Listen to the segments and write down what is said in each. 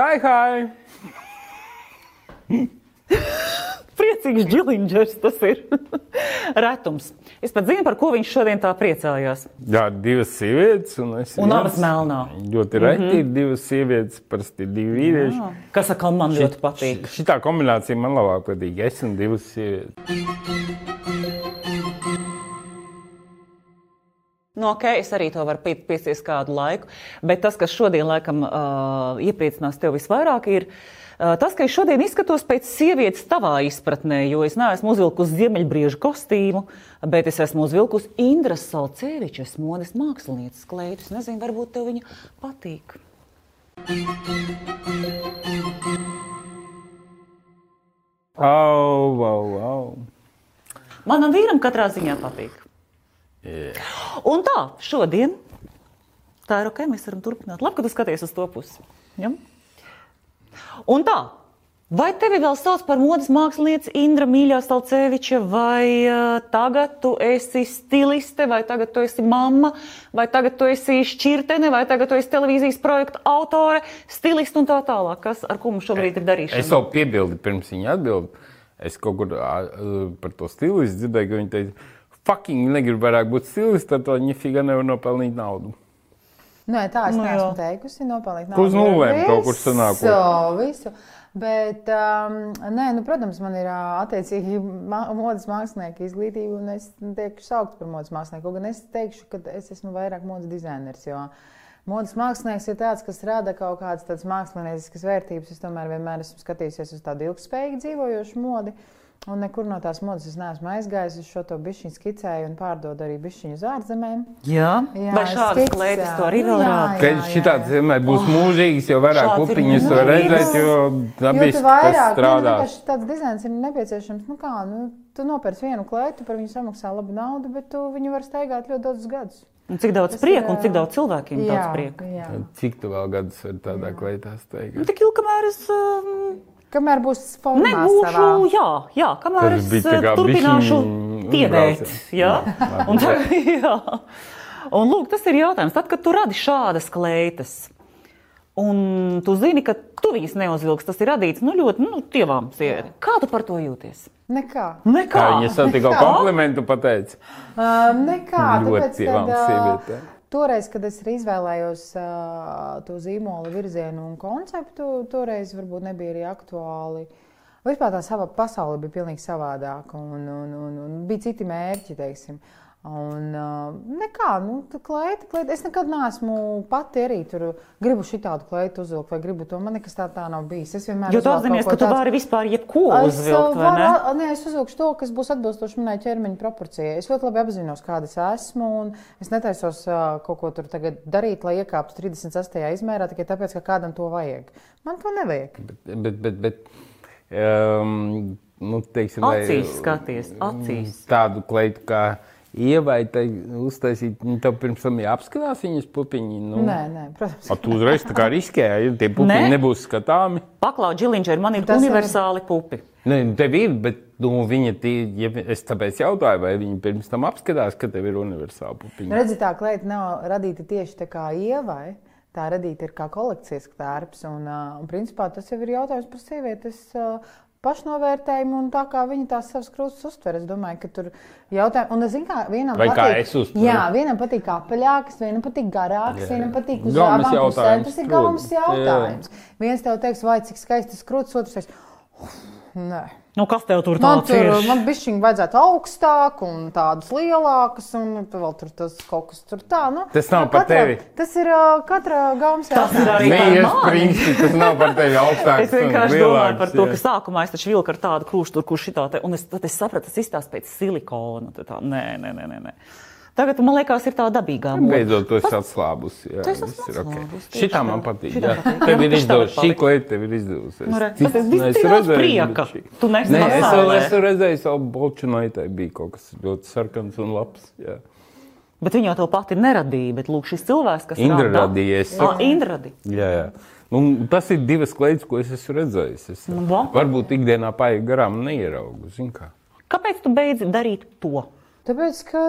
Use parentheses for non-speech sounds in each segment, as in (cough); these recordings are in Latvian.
Hi, hi. Priecīgs džiliņģers tas ir. (laughs) Retums. Es pat zinu, par ko viņš šodien tā priecājās. Jā, divas sievietes un es. Un abas melnā. Ļoti reti mm -hmm. divas sievietes, parasti divi vīrieši. Jā. Kas atkal man ļoti patīk. Šī tā kombinācija man labāk patīk. Es un divas sievietes. Nu, ok, es arī to varu pie- pieciest kādu laiku, bet tas, kas šodien laikam uh, iepriecinās tevi visvairāk, ir uh, tas, ka es šodien izskatos pēc sievietes tavā izpratnē, jo es neesmu uzvilkusi ziemeļbriežu kostīmu, bet es esmu uzvilkusi Indras Salcevičas modes mākslinieces kleitus. Nezinu, varbūt tev viņa patīk. Au, au, au. Manam vīram katrā ziņā patīk. Un tā, šodien, tā ir ok, mēs varam turpināt. Labi, ka tu skaties uz to pusi. Ja? Un tā, vai tevi vēl sauc par modes mākslinieci Indra Mīļā Stalceviča, vai uh, tagad tu esi stiliste, vai tagad tu esi mamma, vai tagad tu esi šķirtene, vai tagad tu esi televīzijas projekta autore, stiliste un tā tālāk. Kas ar ko mums šobrīd ir darīšana? Es vēl piebildu, pirms viņa atbild. Es kaut kur ā, par to stilistu dzirdēju, ka viņa teica, fucking negribu vairāk būt stilists, tad viņa figa nevar nopelnīt naudu. Nē, tā es Nu, nu, neesmu jā. teikusi. Nopelnīt Uz naudu nulēm ar kaut kur sanāk. Visu, visu. Bet, um, nē, nu, protams, man ir attiecīgi modes mākslinieka izglītība, un es teikšu, saukt par modes mākslinieku. Gan es teikšu, ka es esmu vairāk modes dizainers. Jo modes mākslinieks ir tāds, kas rada kaut kādas tādas mākslinieciskas vērtības. Es tomēr vienmēr esmu skatījusies uz tādu ilgspējīgi dzīvojošu modi. Un nekur no tās modes es neesmu aizgājis. Es šo to bišķiņu skicēju un pārdodu arī bišķiņu uz ārzemēm. Jā, Jā, vai šādas kleitas to arī vēl rāda? Ka šitāds vienmēr būs mūžīgs, jo vairāk pupiņas mūžīgs. redzēt, jo dabiski tas nu, strādās. vienkārši tāds dizains ir nepieciešams. Nu kā, nu, tu nopērci vienu klētu, par viņu samaksā labu naudu, bet tu viņu vari staigāt ļoti daudzus gadus. Un cik daudz Tas prieka ir, un cik daudz cilvēkiem ir daudz prieka. jā. Cik tu vēl gadus vari tādā kleitā Nu, staigāt? Tik ilgi, kamēr es um, Kamēr būs formā nebūšu, savā. jā, jā, kamēr es uh, kā turpināšu tiedēt. Jā, Jā, (laughs) un, tā, jā. un lūk, tas ir jautājums. Tad, kad tu radi šādas kleitas, un tu zini, ka tu viņas neuzvilksi, tas ir radīts nu, ļoti nu, tievām sievietēm. Kā tu par to jūties? Nekā. Nekā. Kā viņa sev tikko komplimentu pateica? Uh, nekā. Ļoti Tāpēc, tievām sievietēm. Toreiz, kad es izvēlējos uh, to zīmola virzienu un konceptu, toreiz varbūt nebija arī aktuāli. Vispār tā sava pasaule bija pilnīgi savādāka un, un, un, un bija citi mērķi. Teiksim. Un, uh, nekā, nu, tā kleita, kleita. Es nekad neesmu pati arī tur, gribu šitādu kleitu uzvilkt, vai gribu to. Man nekas tā, tā nav bijis. Es vienmēr Jo tu apzinājies, ka ko tu tāds- vari vispār jebko Es, uzvilkt, uh, vai ne? Nē, es uzvilkšu to, kas būs atbilstoši manai ķermeņa proporcijai. Es ļoti labi apzinos, kāda es esmu. un Es netaisos uh, kaut ko tur tagad darīt, lai iekāptu 38. izmērā tikai tāpēc, ka kādam to vajag. Man to nevajag. Bet, bet, bet, bet um, nu, teiksim, lai- Acīs skaties, acīs. Tādu kleitu kā ievai, tai uztaisīt, nu, tev pirms tam jāapskatās viņas pupiņi. Nu. Nē, nē, protams. A, tu uzreiz tā kā riskēji, ja tie pupiņi Nē. nebūs skatāmi. Paklau, Džiliņģeri, man ir Tas ir- universāli pupi. Nē, nu, tev ir, bet nu, viņa, tī, ja es tāpēc jautāju, vai viņi pirms tam apskatās, ka tev ir universāla pupiņa. Redzi, tā kleita nav radīta tieši tā kā ievai. Tā radīta ir kā kolekcijas tērps. Un, uh, un principā tas jau ir jautājums par sievietes uh, pašnovērtējumu un tā kā viņa tās savas krustas uztver. Es domāju, ka tur jautājums, un es zinu, kā vienam Vai kā patīk. es uztveru? Jā, vienam patīk apaļāks, vienam patīk garāks, Jā. vienam patīk uz abām pusēm. Tas ir galvenais Jā. jautājums. Viens tev teiks, vai cik skaists krūtis, otrs teiks, nē. Nu, kas tev tur Man tāds tur ir? man bišķiņi vajadzētu augstāk un tādus lielākus, un vēl tur tas kaut kas tur tā. Nu, Tas nav nu, par katra- tevi. Tas ir uh, katra gaumas Tas ir arī iespringsti, tas nav par tevi augstāks. Es vienkārši domāju par to, jā. ka sākumā es taču vilku ar tādu krūšu, tur, kur šitā te, un es, tad es sapratu, tas izstāsta pēc silikona. Tā, nē, nē, nē, nē, nē. Tagad man liekas, ir tā dabīgā mode. Beidzot, tu esi atslābus. Jā, viss ir ok. atslābus, tieši Šitā tā. man patīk. Šitā jā. patīk. Tev ir izdevusies. Šī kleita tev ir izdevusies. Nu, re, Cits tas ir redzējis, prieka. Tu neesi Nē, es vēl esmu redzējis, savu bolčunaitai bija kaut kas ļoti sarkans un labs. Jā. Bet viņa jau to pati neradīja. Bet lūk, šis cilvēks, kas Indra rada- radīja, es saku. Indra radīja. Jā, jā. Nu, tas ir divas kleitas, ko es esmu redzējis. Es, Nu, va. varbūt ikdienā paiet garām un neieraugu. Kāpēc tu beidzi darīt to? Tāpēc, ka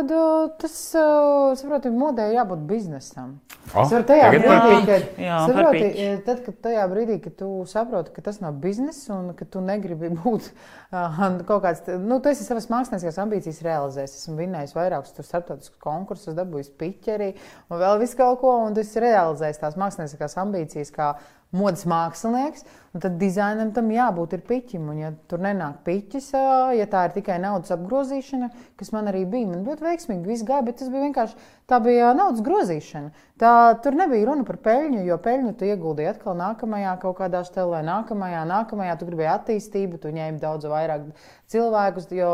tas, uh, saproti, modē jābūt biznesam. Ah, Es varu tajā brīdī, kad, Jā, saproti, eh, tad, kad tajā brīdī, kad tu saproti, ka tas nav bizness un ka tu negribi (laughs) būt uh, kaut kāds, nu, tu esi savas mākslinieckās ambīcijas realizējis. Esmu vinnējis vairākus starptautiskus konkursus, dabūjis piķeri un vēl visu kaut ko, un tu esi realizējis tās mākslinieckās ambīcijas kā modes mākslinieks, un tad dizainam tam jābūt ir piķim. Un, ja tur nenāk piķis, ja tā ir tikai naudas apgrozīšana, kas man arī bija, man ļoti veiksmīgi viss gāja, bet tas bija vienkārši tā bija naudas grozīšana. Tā, tur nebija runa par peļņu, jo peļņu tu ieguldīji atkal nākamajā kaut kādā stelē, nākamajā, nākamajā. Tu gribēji attīstību, tu ņēmi daudz vairāk cilvēkus, jo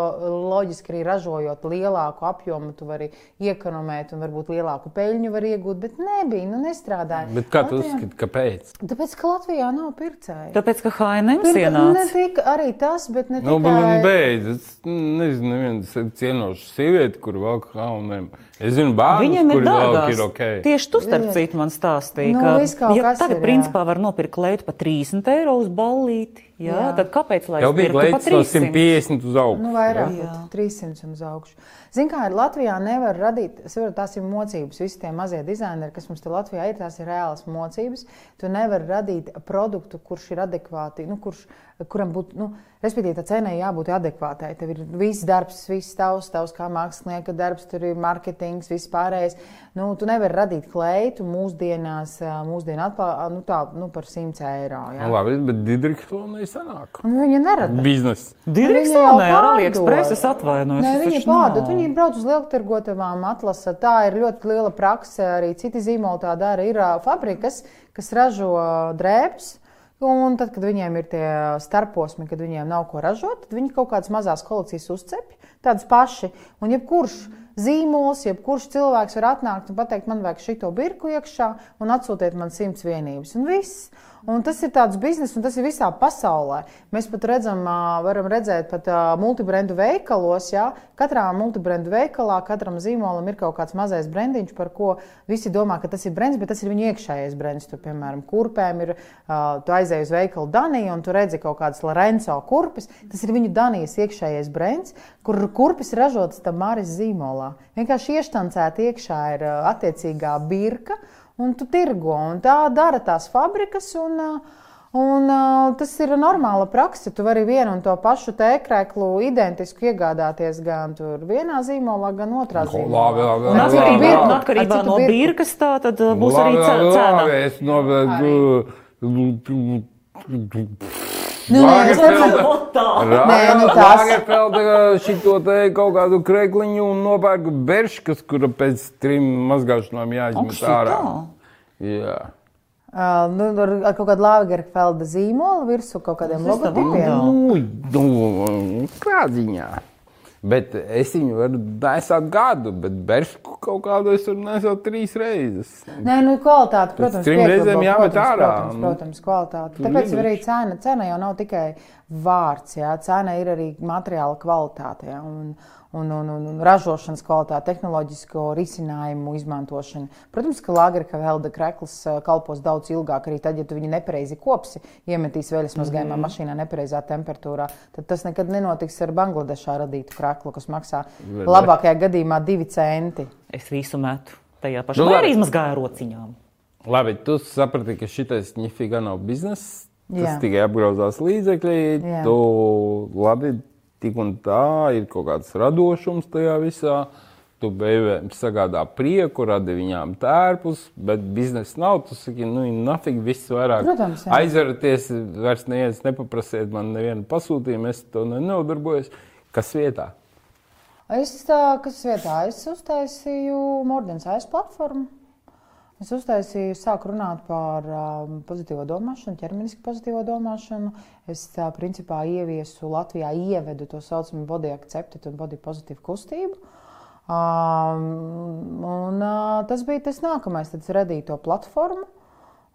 loģiski arī ražojot lielāku apjomu, tu vari iekonomēt un varbūt lielāku peļņu var iegūt, bet nebija, nu nestrādāja. Bet kā tu uzskati, kāpēc? Tāpēc, ka Latvijā nav pircēju. Tāpēc, ka HNM Ne ienāca. tikai arī tas, bet ne Nu, tikai bet beidz. Es nezinu, neviens cienošs sievieti, kur valk hauniem. Es zinu, bērnus, Viņiem ir kuri valk dārgās. ir ok. Tieši tu, starp citu, man stāstīji, Nu, ka ja tagad, ir, principā, var nopirkt kleitu par 30 eiro uz ballīti. Jā, jā. Tad kāpēc lai Jau bija klēts no 300? 150 uz augšu. Nu, vairāk, Jā. pat 300 un uz augšu. Ziniet, kā ir Latvijā, nevar radīt, es varu, tās ir mocības. Visi tie mazie dizaineri, kas mums te Latvijā ir, tās ir reālas mocības. Tu nevari radīt produktu, kurš ir adekvāti, nu, kurš, kuram būtu, nu, respektīvi, tā cenai jābūt adekvātai. Tev ir viss darbs, viss tavs, tavs kā mākslinieka darbs, tur ir mārketings, viss pārējais. Nu, tu nevari radīt kleitu mūsdienās, mūsdienu atpā, nu, tā, nu, par 100 eiro. Nu, Jā. labi, bet Didriksonai sanāk. Un viņa nerada. Biznes. Direkcionē ar pārdod. AliExpress, es atvainojos. Nē, es viņi taču pārdod. nav. Viņi brauc uz lieltirgotavām, atlasa. Tā ir ļoti liela prakse. Arī citi zīmoli tā dara. Ir fabrikas, kas ražo drēbes. Un tad, kad viņiem ir tie starposmi, kad viņiem nav ko ražot, tad viņi kaut kādas mazas kolekcijas uzcepj, tādas paši. Un jebkurš zīmols, jebkurš cilvēks var atnākt un pateikt, man vajag šito birku iekšā un atsūtiet man simts vienības. Un viss. Un tas ir tāds bizness, un tas ir visā pasaulē. Mēs pat redzam, varam redzēt, pat multibrendu veikalos. Jā, katrā multibrendu veikalā, katram zīmolam ir kaut kāds mazais brendiņš, par ko visi domā, ka tas ir brands, bet tas ir viņu iekšējais brands. Tur, piemēram, kurpēm ir, tu aizēji uz veikalu Daniju, un tu redzi kaut kādas Lorenzo kurpes. Tas ir viņu Danijas iekšējais brands, kur kurpes ražotas tam Māris zīmolā. Vienkārši ieštancēta iekšā ir attiecīgā birka un tu tirgo. Un tā dara tās fabrikas. Un, ā, Un, uh, tas ir normāla praksa. Tu vari vienu un to pašu tēkrēklu identisku iegādāties gan tur vienā zīmolā, gan otrā Ko, zīmolā. labi, labi, Un labi, birku. un Ar atkarībā no birkas tā tad uh, būs arī Labi, labi, cena. labi, Es novedu. Nu, Lagerfelda- nu šito te kaut kādu krekliņu un nopērku berškas, kura pēc trim mazgāšanām jāizmet ārā. Jā. Uh, nu, ar, ar kaut kādu Lagerfelda zīmolu virsmu, kaut kādiem logotipiem. Nu, nu, kā ziņā? Bet es viņu varu nesāt gadu, bet bersku kaut kādu es varu nesāt trīs reizes. Nē, nu, kvalitāte, protams, trim pieklabo, reizēm jāmet ārā. Protams, protams, kvalitāte. Tāpēc arī cena, cena jau nav tikai vārds, jā, cena ir arī materiāla kvalitāte. Jā, un, Un, un, un, un ražošanas kvalitāte, tehnoloģisko risinājumu izmantošana. Protams, ka Lagerka velda krekls ā, kalpos daudz ilgāk, arī tad, ja tu viņu nepareizi kopsi, iemetīs veļas mazgājumā mm. mašīnā nepareizā temperatūrā. Tad tas nekad nenotiks ar Bangladešā radītu kreklu, kas maksā Vai- labākajā gadījumā divi centi. Es visu metu tajā pašā. Nu, Nu, labi. arī izmazgāju rociņām. Labi, tu saprati, ka šitais nifiga nav bizness. Tas Jā. tikai apgrozās līdzekļi. Jā. Tu labi, tik un tā ir kaut kāds radošums tajā visā. Tu beigās sagādā prieku, radi viņām tērpus, bet biznesa nav. Tu saki, nu, nafīgi viss vairāk. Protams, jā. Aizveraties, vairs neviens nepaprasiet man nevienu pasūtījumu, es to ne- nenodarbojos. Kas vietā? Es tā, kas vietā, es uztaisīju Mordens AIS platformu. Es uztaisīju, sāku runāt par um, pozitīvo domāšanu, ķermenisku pozitīvo domāšanu. Es tā, principā ieviesu Latvijā, ievedu to saucamo body accepted un body pozitīvu kustību. Um, un, uh, tas bija tas nākamais, tad es radīju to platformu.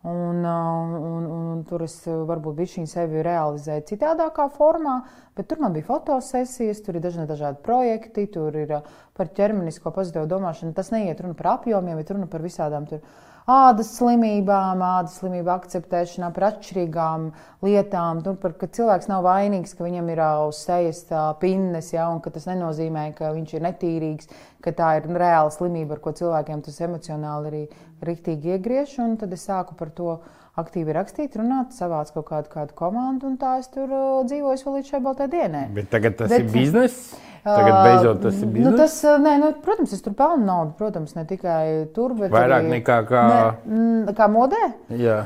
Un, uh, un, un, tur es varbūt biju sevi realizēju citādākā formā, bet tur man bija fotosesijas, tur ir dažni dažādi projekti, tur ir uh, par ķermenisko pozitīvu domāšanu. Tas neiet runa par apjomiem, bet runa par visādām tur ādas slimībām, ādas slimību akceptēšanā, par atšķirīgām lietām. Nu, par, ka cilvēks nav vainīgs, ka viņam ir uz sejas pinnes, ja, un ka tas nenozīmē, ka viņš ir netīrīgs, ka tā ir reāla slimība, ar ko cilvēkiem tas emocionāli arī riktīgi iegriež. Tad es sāku par to aktīvi rakstīt, runāt, savāc kaut kādu, kādu komandu, un tā es tur dzīvoju vēl līdz šai baltai dienai. Bet tagad tas Bet, ir bizness? Tagad beidzot tas ir bijis. Nu, tas, nē, nu, protams, es tur pelnu naudu. Protams, ne tikai tur, bet vairāk arī, nekā kā, ne, kā modē. Jā.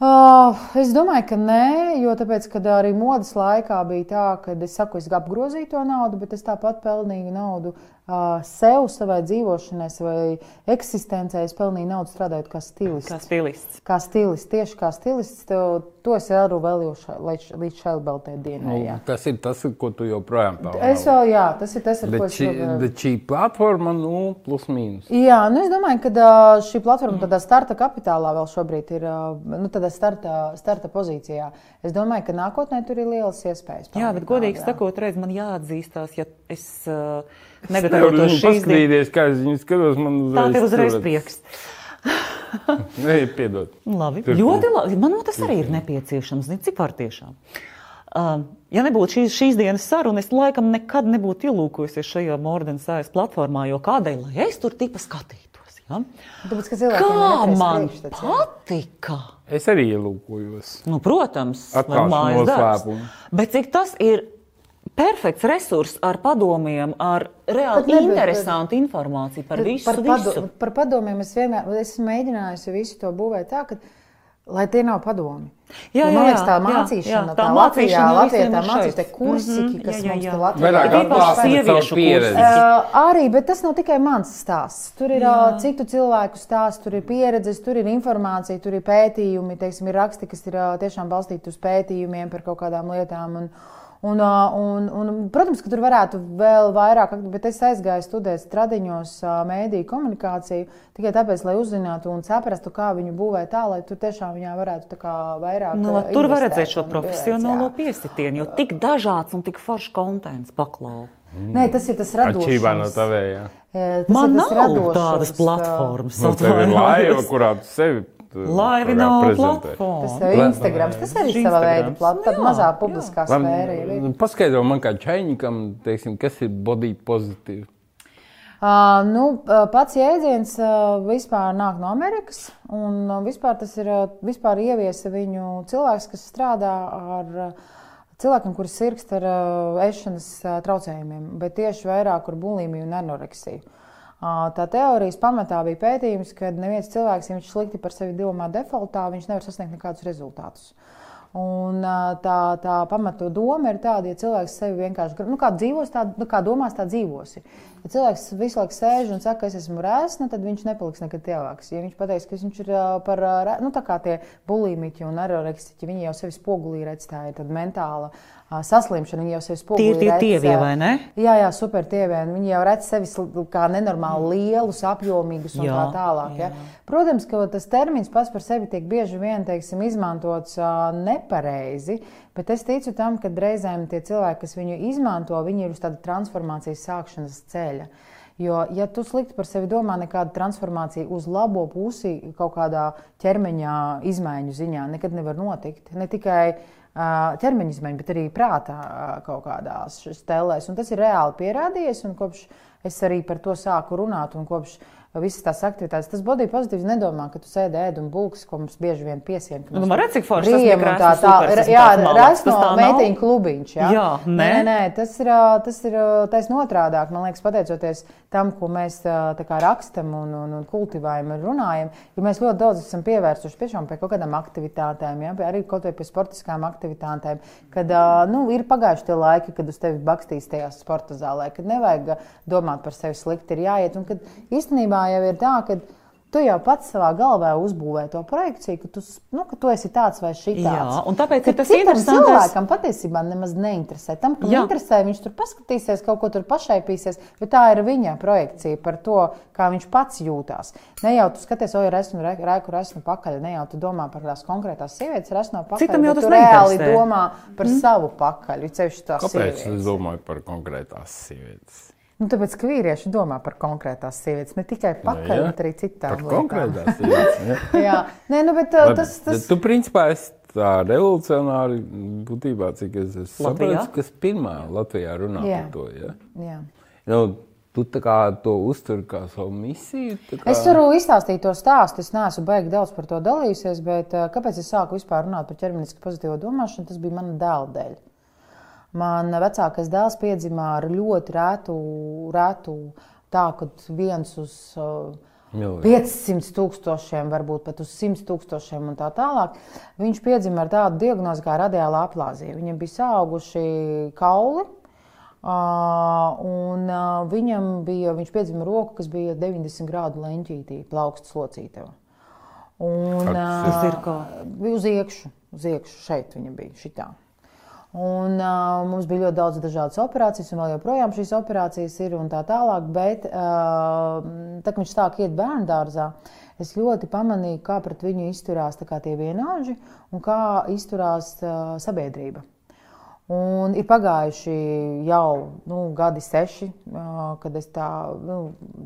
Uh, es domāju, ka nē, jo tāpēc, arī modes laikā bija tā, ka es saku, es apgrozīju to naudu, bet es tāpat pelnīju naudu sev, savai dzīvošanai, savai eksistencei. Es pelnīju naudu strādājot kā stilists. Kā stilists. Kā stilists, tieši kā stilists. To, to es arī vēlēju līdz, līdz šai baltai dienai. Nu, tas ir tas, ko tu joprojām pelni. Es vēl, jā, tas ir tas, ar bet ko es joprojām. Bet šī platforma, nu, plus mīnus. Jā, nu es domāju, ka šī platforma tādā starta kapitālā vēl šobrīd ir. Nu, starta, starta pozīcijā. Es domāju, ka nākotnē tur ir lielas iespējas. Jā, bet godīgi sakot, reiz man jāatzīstās, ja es uh, negatavotos šīs dienas. Kā es viņu skatos, man uzreiz. Tā tev uzreiz prieks. Nē, (laughs) piedod. Labi. Tur, ļoti labi. Man tas arī ir nepieciešams. Cik var tiešām? Uh, ja nebūtu šīs, šīs dienas saruna, es laikam nekad nebūtu ielūkojusies šajā Mordenas sājas platformā, jo kādēļ, lai es tur tipa skatītos. Ja? Tāpēc, Kā man patika! Es arī ielūkojos. Nu, protams, mājas darbs. Bet cik tas ir perfekts resurs ar padomiem, ar reāli interesantu informāciju par visu. Par, visu. par padomiem es vienmēr esmu mēģinājusi visu to būvēt tā, ka lai tie nav padomi. Jā, jā, man liekas, tā mācīšana, jā, jā. tā, tā Latvijā, Latvijā tā mācīšana, mm -hmm, kas jā, jā, jā. mums Latvijā ir. Vairāk sieviešu pieredzi. Uh, arī, bet tas nav tikai mans stāsts. Tur ir jā. uh, citu cilvēku stāsts, tur ir pieredzes, tur ir informācija, tur ir pētījumi, teiksim, ir raksti, kas ir uh, tiešām balstīti uz pētījumiem par kaut kādām lietām. Un, Un, un, un, protams, ka tur varētu vēl vairāk, bet es aizgāju studēt stradiņos mēdīju komunikāciju tikai tāpēc, lai uzzinātu un saprastu, kā viņu būvēt tā, lai tur tiešām viņā varētu vairāk. Nu, tur var redzēt šo profesionālo piesitienu, jo tik dažāds un tik foršs kontents paklāv. Mm. Nē, tas ir tas radošs. No tavējā. Tas Man nav radošums, tādas platformas. Nu, tev ir laiva, kurā tu sevi Laivi nav platforma. Tas ir Instagram. Tas arī ir sava veida platforma. Mazā publiskā sfēra. Nu, paskaidro man kā čainikam, teiksim, kas ir body pozitīvi. Uh, nu, pats jēdziens uh, vispār nāk no Amerikas. Un, uh, vispār tas ir uh, vispār ieviesa viņu cilvēks, kas strādā ar uh, cilvēkiem, kuri sirgst ar uh, ēšanas uh, traucējumiem, bet tieši vairāk ar bulimiju un anoreksiju. Tā teorijas pamatā bija pētījums, ka neviens cilvēks, ja viņš slikti par sevi domā defaultā, viņš nevar sasniegt nekādus rezultātus. Un tā, tā pamatu doma ir tāda, ja cilvēks sevi vienkārši nu, kā dzīvos, tā, nu, kā domās, tā dzīvosi. Ja cilvēks visu laiku sēž un saka, ka es esmu rēsna, tad viņš nepaliks nekad tievāks. Ja viņš pateiks, ka viņš ir par, nu, tā kā tie bulīmiķi un anoreksiķi, viņi jau sevi spogulī redz, tā ir mentāla saslimšanu. Viņi jau sevi redz. Tie ir tievie, vai ne? Jā, jā, super tievie. Viņi jau redz sevi kā nenormāli lielus, apjomīgus un jā, tā tālāk. Jā. Ja? Protams, ka tas termins pats par sevi tiek bieži vien, teiksim, izmantots nepareizi, bet es ticu tam, ka reizēm tie cilvēki, kas viņu izmanto, viņi ir uz tāda transformācijas sākšanas ceļa. Jo, ja tu slikti par sevi domā, nekāda transformācija uz labo pusi kaut kādā ķermeņa izmaiņu ziņā nekad nevar notikt. Ne tikai uh, ķermeņa izmaiņa, bet arī prātā kaut kādās stelēs. Un tas ir reāli pierādījies, un kopš es arī par to sāku runāt, un kopš visas tās aktivitātes. Tas body pozitīvs nedomā, ka tu sēdi ēd un bulks, ko mums bieži vien piesien. Nu, man redz, cik forši tas ir. Tā, tā, jā, redz no meitiņu klubiņš. Jā, jā nē. nē, nē, tas ir, tas ir taisn otrādāk. Man liekas, pateicoties tam, ko mēs kā, rakstam un, un, un kultivējam un runājam, jo mēs ļoti daudz esam pievērsuši tiešām pie kaut kādām aktivitātēm, ja, arī kaut vai pie sportiskām aktivitātēm, kad nu, ir pagājuši tie laiki, kad uz tevi bakstīs tajā sporta zālē, kad nevajag domāt par sevi slikti, ir jāiet. Un kad īstenībā jau ir tā, ka Tu jau pats savā galvā uzbūvē to projekciju, ka tu, nu, ka tu esi tāds vai šitāds. Jā, un tāpēc Ka ir tas citam interesantais- cilvēkam patiesībā nemaz neinteresē. Tam, kam Jā. interesē, viņš tur paskatīsies, kaut ko tur pašaipīsies, bet tā ir viņa projekcija par to, kā viņš pats jūtās. Ne jau tu skaties, oi, re, re, kur esmu pakaļ, ne jau tu domā par tās konkrētās sievietes, resno pakaļ, Citam jau bet tas tu reāli neinteresē. domā par mm. savu pakaļ, Kāpēc sievietes. es domāju par konkrētās sievietes? Nu, tāpēc, ka vīrieši domā par konkrētās sievietes, ne tikai pakaļ, jā. bet arī citām Par konkrētās sievietes. ja? (laughs) Jā, Nē, nu, bet uh, Labi, tas, tas... Tu principā esi tā revolucionāri būtībā, cik es, es saprotu, kas pirmā Latvijā runā Jā. par to. Ja? Jā. Nu, tu tā kā to uztver kā savu misiju. tā Kā... Es varu izstāstīt to stāstu. Es neesmu baigi daudz par to dalījusies, bet uh, kāpēc es sāku vispār runāt par ķermenisku pozitīvo domāšanu? Tas bija mana dēla dēļ. Man vecākais dēls piedzima ar ļoti rētu, rētu tā, ka viens uz uh, Milīgi. 500 tūkstošiem, varbūt pat uz 100 tūkstošiem un tā tālāk. Viņš piedzima ar tādu diagnozi kā radiāla aplāzija. Viņam bija auguši kauli. Uh, un uh, viņam bija, viņš piedzima roku, kas bija 90 grādu leņķītī, plauksts locītava. Un, uh, uz iekšu, uz iekšu šeit viņa bija šitā. Un, uh, mums bija ļoti daudz dažādas operācijas, un vēl joprojām šīs operācijas ir un tā tālāk. Bet, uh, tā, kad viņš sāk iet bērnu dārzā, es ļoti pamanīju, kā pret viņu izturās tie vienāži un kā izturās uh, sabiedrība. Un ir pagājuši jau nu, gadi, seši, ā, kad es tā, nu,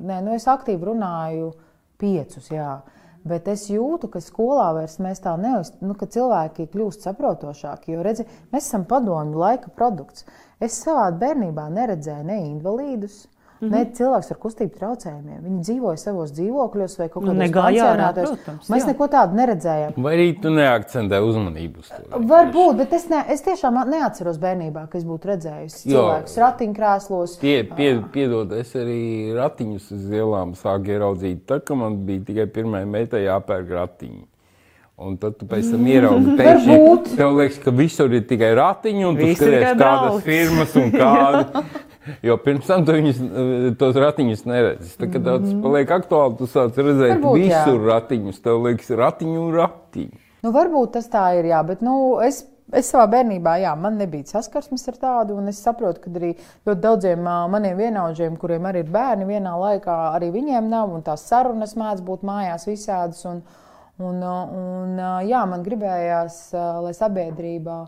nē, nu, es aktīvi runāju, piecus, jā. Bet es jūtu, ka skolā vairs mēs tā neuzstāvam, nu, ka cilvēki kļūst saprotošāki. Jo, redzi, mēs esam padomju laika produkts. Es savā bērnībā neredzēju ne invalīdus, mm -hmm. ne cilvēkus ar kustību traucējumiem. Viņi dzīvoja savos dzīvokļos vai kaut Nu, ārā, pansionātos. protams, Mēs jā. neko tādu neredzējām. Vai arī tu neakcentē uzmanību uz to? Varbūt, bet es, ne, es tiešām neatceros bērnībā, ka es būtu redzējis cilvēkus ratiņkrēslos. Pie, pie, piedod, es arī ratiņus uz ielām sāku ieraudzīt. Tad, kad man bija tikai pirmā meitā jāpērk ratiņi. Un tad tu pēc tam ieraugi, (laughs) Varbūt. ka tev liekas, ka visur ir tikai ratiņi, un tu Visi skaties, kādas firmas un kāda. (laughs) (laughs) Jo pirms tam tu viņus, eh, tos ratiņus neredzi. Tad, kad tas paliek aktuāli, tu sāc redzēt Varbūt, jā. visur ratiņus. Tev liekas, ratiņu un ratiņu. Nu, varbūt tas tā ir, jā, bet nu, es, es savā bērnībā, jā, man nebija saskarsmes ar tādu, un es saprotu, ka arī ļoti daudziem maniem vienaudžiem, kuriem arī ir bērni, vienā laikā arī viņiem nav, un tās sarunas mēdz būt mājās visādas. Un, un, un, jā, man gribējās, lai sabiedrība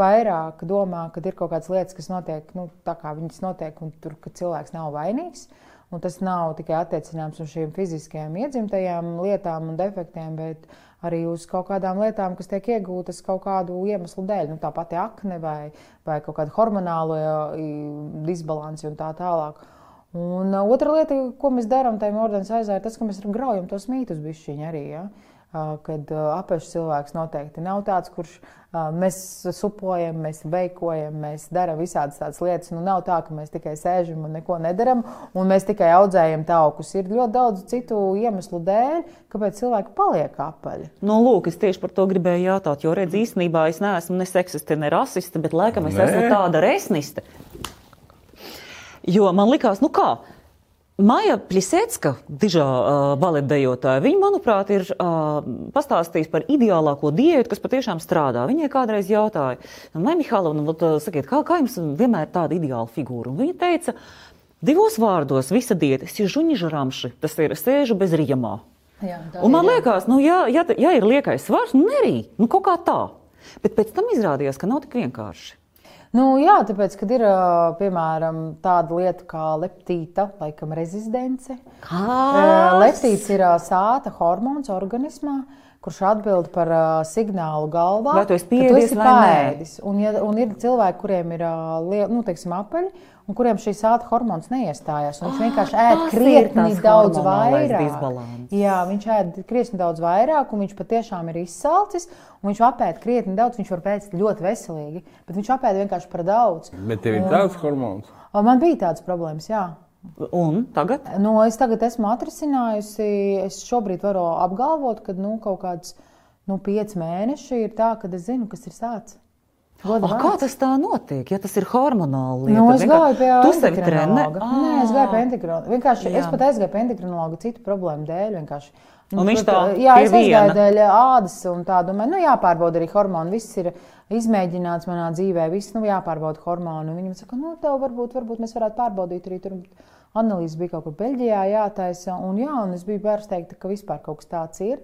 vairāk domā, ka ir kaut kādas lietas, kas notiek nu, tā, kā viņas notiek, un tur, ka cilvēks nav vainīgs. Un tas nav tikai attiecināms uz šīm fiziskajām iedzimtajām lietām un defektiem, bet arī uz kaut kādām lietām, kas tiek iegūtas kaut kādu iemeslu dēļ. Nu, tā pati akne vai, vai kaut kāda hormonāla i, disbalanci un tā tālāk. Un uh, otra lieta, ko mēs darām tajā ordeņa aizā, ir tas, ka mēs graujam tos mītus bišķiņi arī. Ja? Uh, Kad apēšs cilvēks noteikti nav tāds, kurš mēs supojam, mēs veikojam, mēs darām visādas tādas lietas. Nu, nav tā, ka mēs tikai sēžam un neko nedaram, un mēs tikai audzējam taukus. Ir ļoti daudz citu iemeslu dēļ, kāpēc cilvēki paliek apaļi. Nu, lūk, es tieši par to gribēju jautāt, jo redz, īstenībā es neesmu ne seksiste, ne rasiste, bet laikam es Nē. esmu tāda resniste. Jo man likās, nu kā, Maija Plisecka, dižā uh, baletdejotāja, viņa, manuprāt, ir uh, pastāstījusi par ideālāko diētu, kas patiešām strādā. Viņai kādreiz jautāja, Maija Mihālovna, nu, uh, sakiet, kā, kā jums vienmēr ir tāda ideāla figūra? Un viņa teica, divos vārdos visa diēta ir žuņģeramši, tas ir sēžu bez riemā. Jā, Un man ir, liekas, nu, ja, ja, ja ir liekais svars, nu, nerī, nu, kaut kā tā. Bet pēc tam izrādījās, ka nav tik vienkārši. Nu, jā, tāpēc, kad ir piemēram tāda lieta kā leptīta, laikam rezistence. Leptīts ir sāta hormons organismā, kurš atbild par signālu galvā. Vai tu esi esi vai nē? Un, ja, un ir cilvēki, kuriem ir ā, lie- nu, teiksim, apaļi, un kuriem šī sāta hormons neiestājās. un Viņš vienkārši ēd krietni daudz vairāk. Jā, viņš ēd krietni daudz vairāk, un viņš patiešām ir izsalcis. un Viņš apēd krietni daudz, viņš var pēst ļoti veselīgi, bet viņš apēd vienkārši par daudz. Bet tev ir tāds hormons. Man bija tādas problēmas, jā. Un tagad? Nu, es tagad esmu atrisinājusi. Es šobrīd varu apgalvot, ka nu, kaut kāds nu, pieci mēneši ir tā, ka es zinu, kas ir sācis. Goda A, kā vārds. tas tā notiek, ja tas ir hormonāli? Nu, es gāju pie Tu sevi trenē? Nē, es gāju pie endokrinologa. Vienkārši Jā. es pat aizgāju pie endokrinologa citu problēmu dēļ. Vienkārši Un viņš tā jā, es aizgāju dēļ ādas un tā domāju, nu jāpārbauda arī hormoni. Viss ir izmēģināts manā dzīvē, viss nu jāpārbauda hormoni. Un Viņam saka, nu tev varbūt, varbūt mēs varētu pārbaudīt arī tur. Analīzes bija kaut kur Beļģijā jātaisa, un, jā, un es biju pārsteigta, ka vispār kaut kas tāds ir.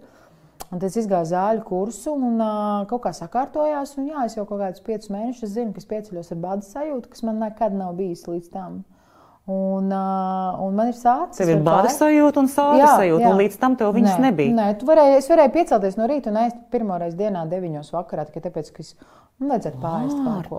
Un tad es gāju zāļu kursu un uh, kaut kā sakārtojās. Un, jā, es jau kaut kādus piecus mēnešus zinu, ka es pieceļos ar bādu sajūtu, kas man nekad nav bijis līdz tam. Un, uh, un man ir sācis. Tev ir kāju. sajūta un Jā, sajūta, jā. un līdz tam tev viņas Nē, nebija. Nē, tu varēji, es varēju piecelties no rīta un ēst pirmo reizi dienā, 9 vakarā, tikai tāpēc, ka es nu, vajadzētu pāriest kaut ko.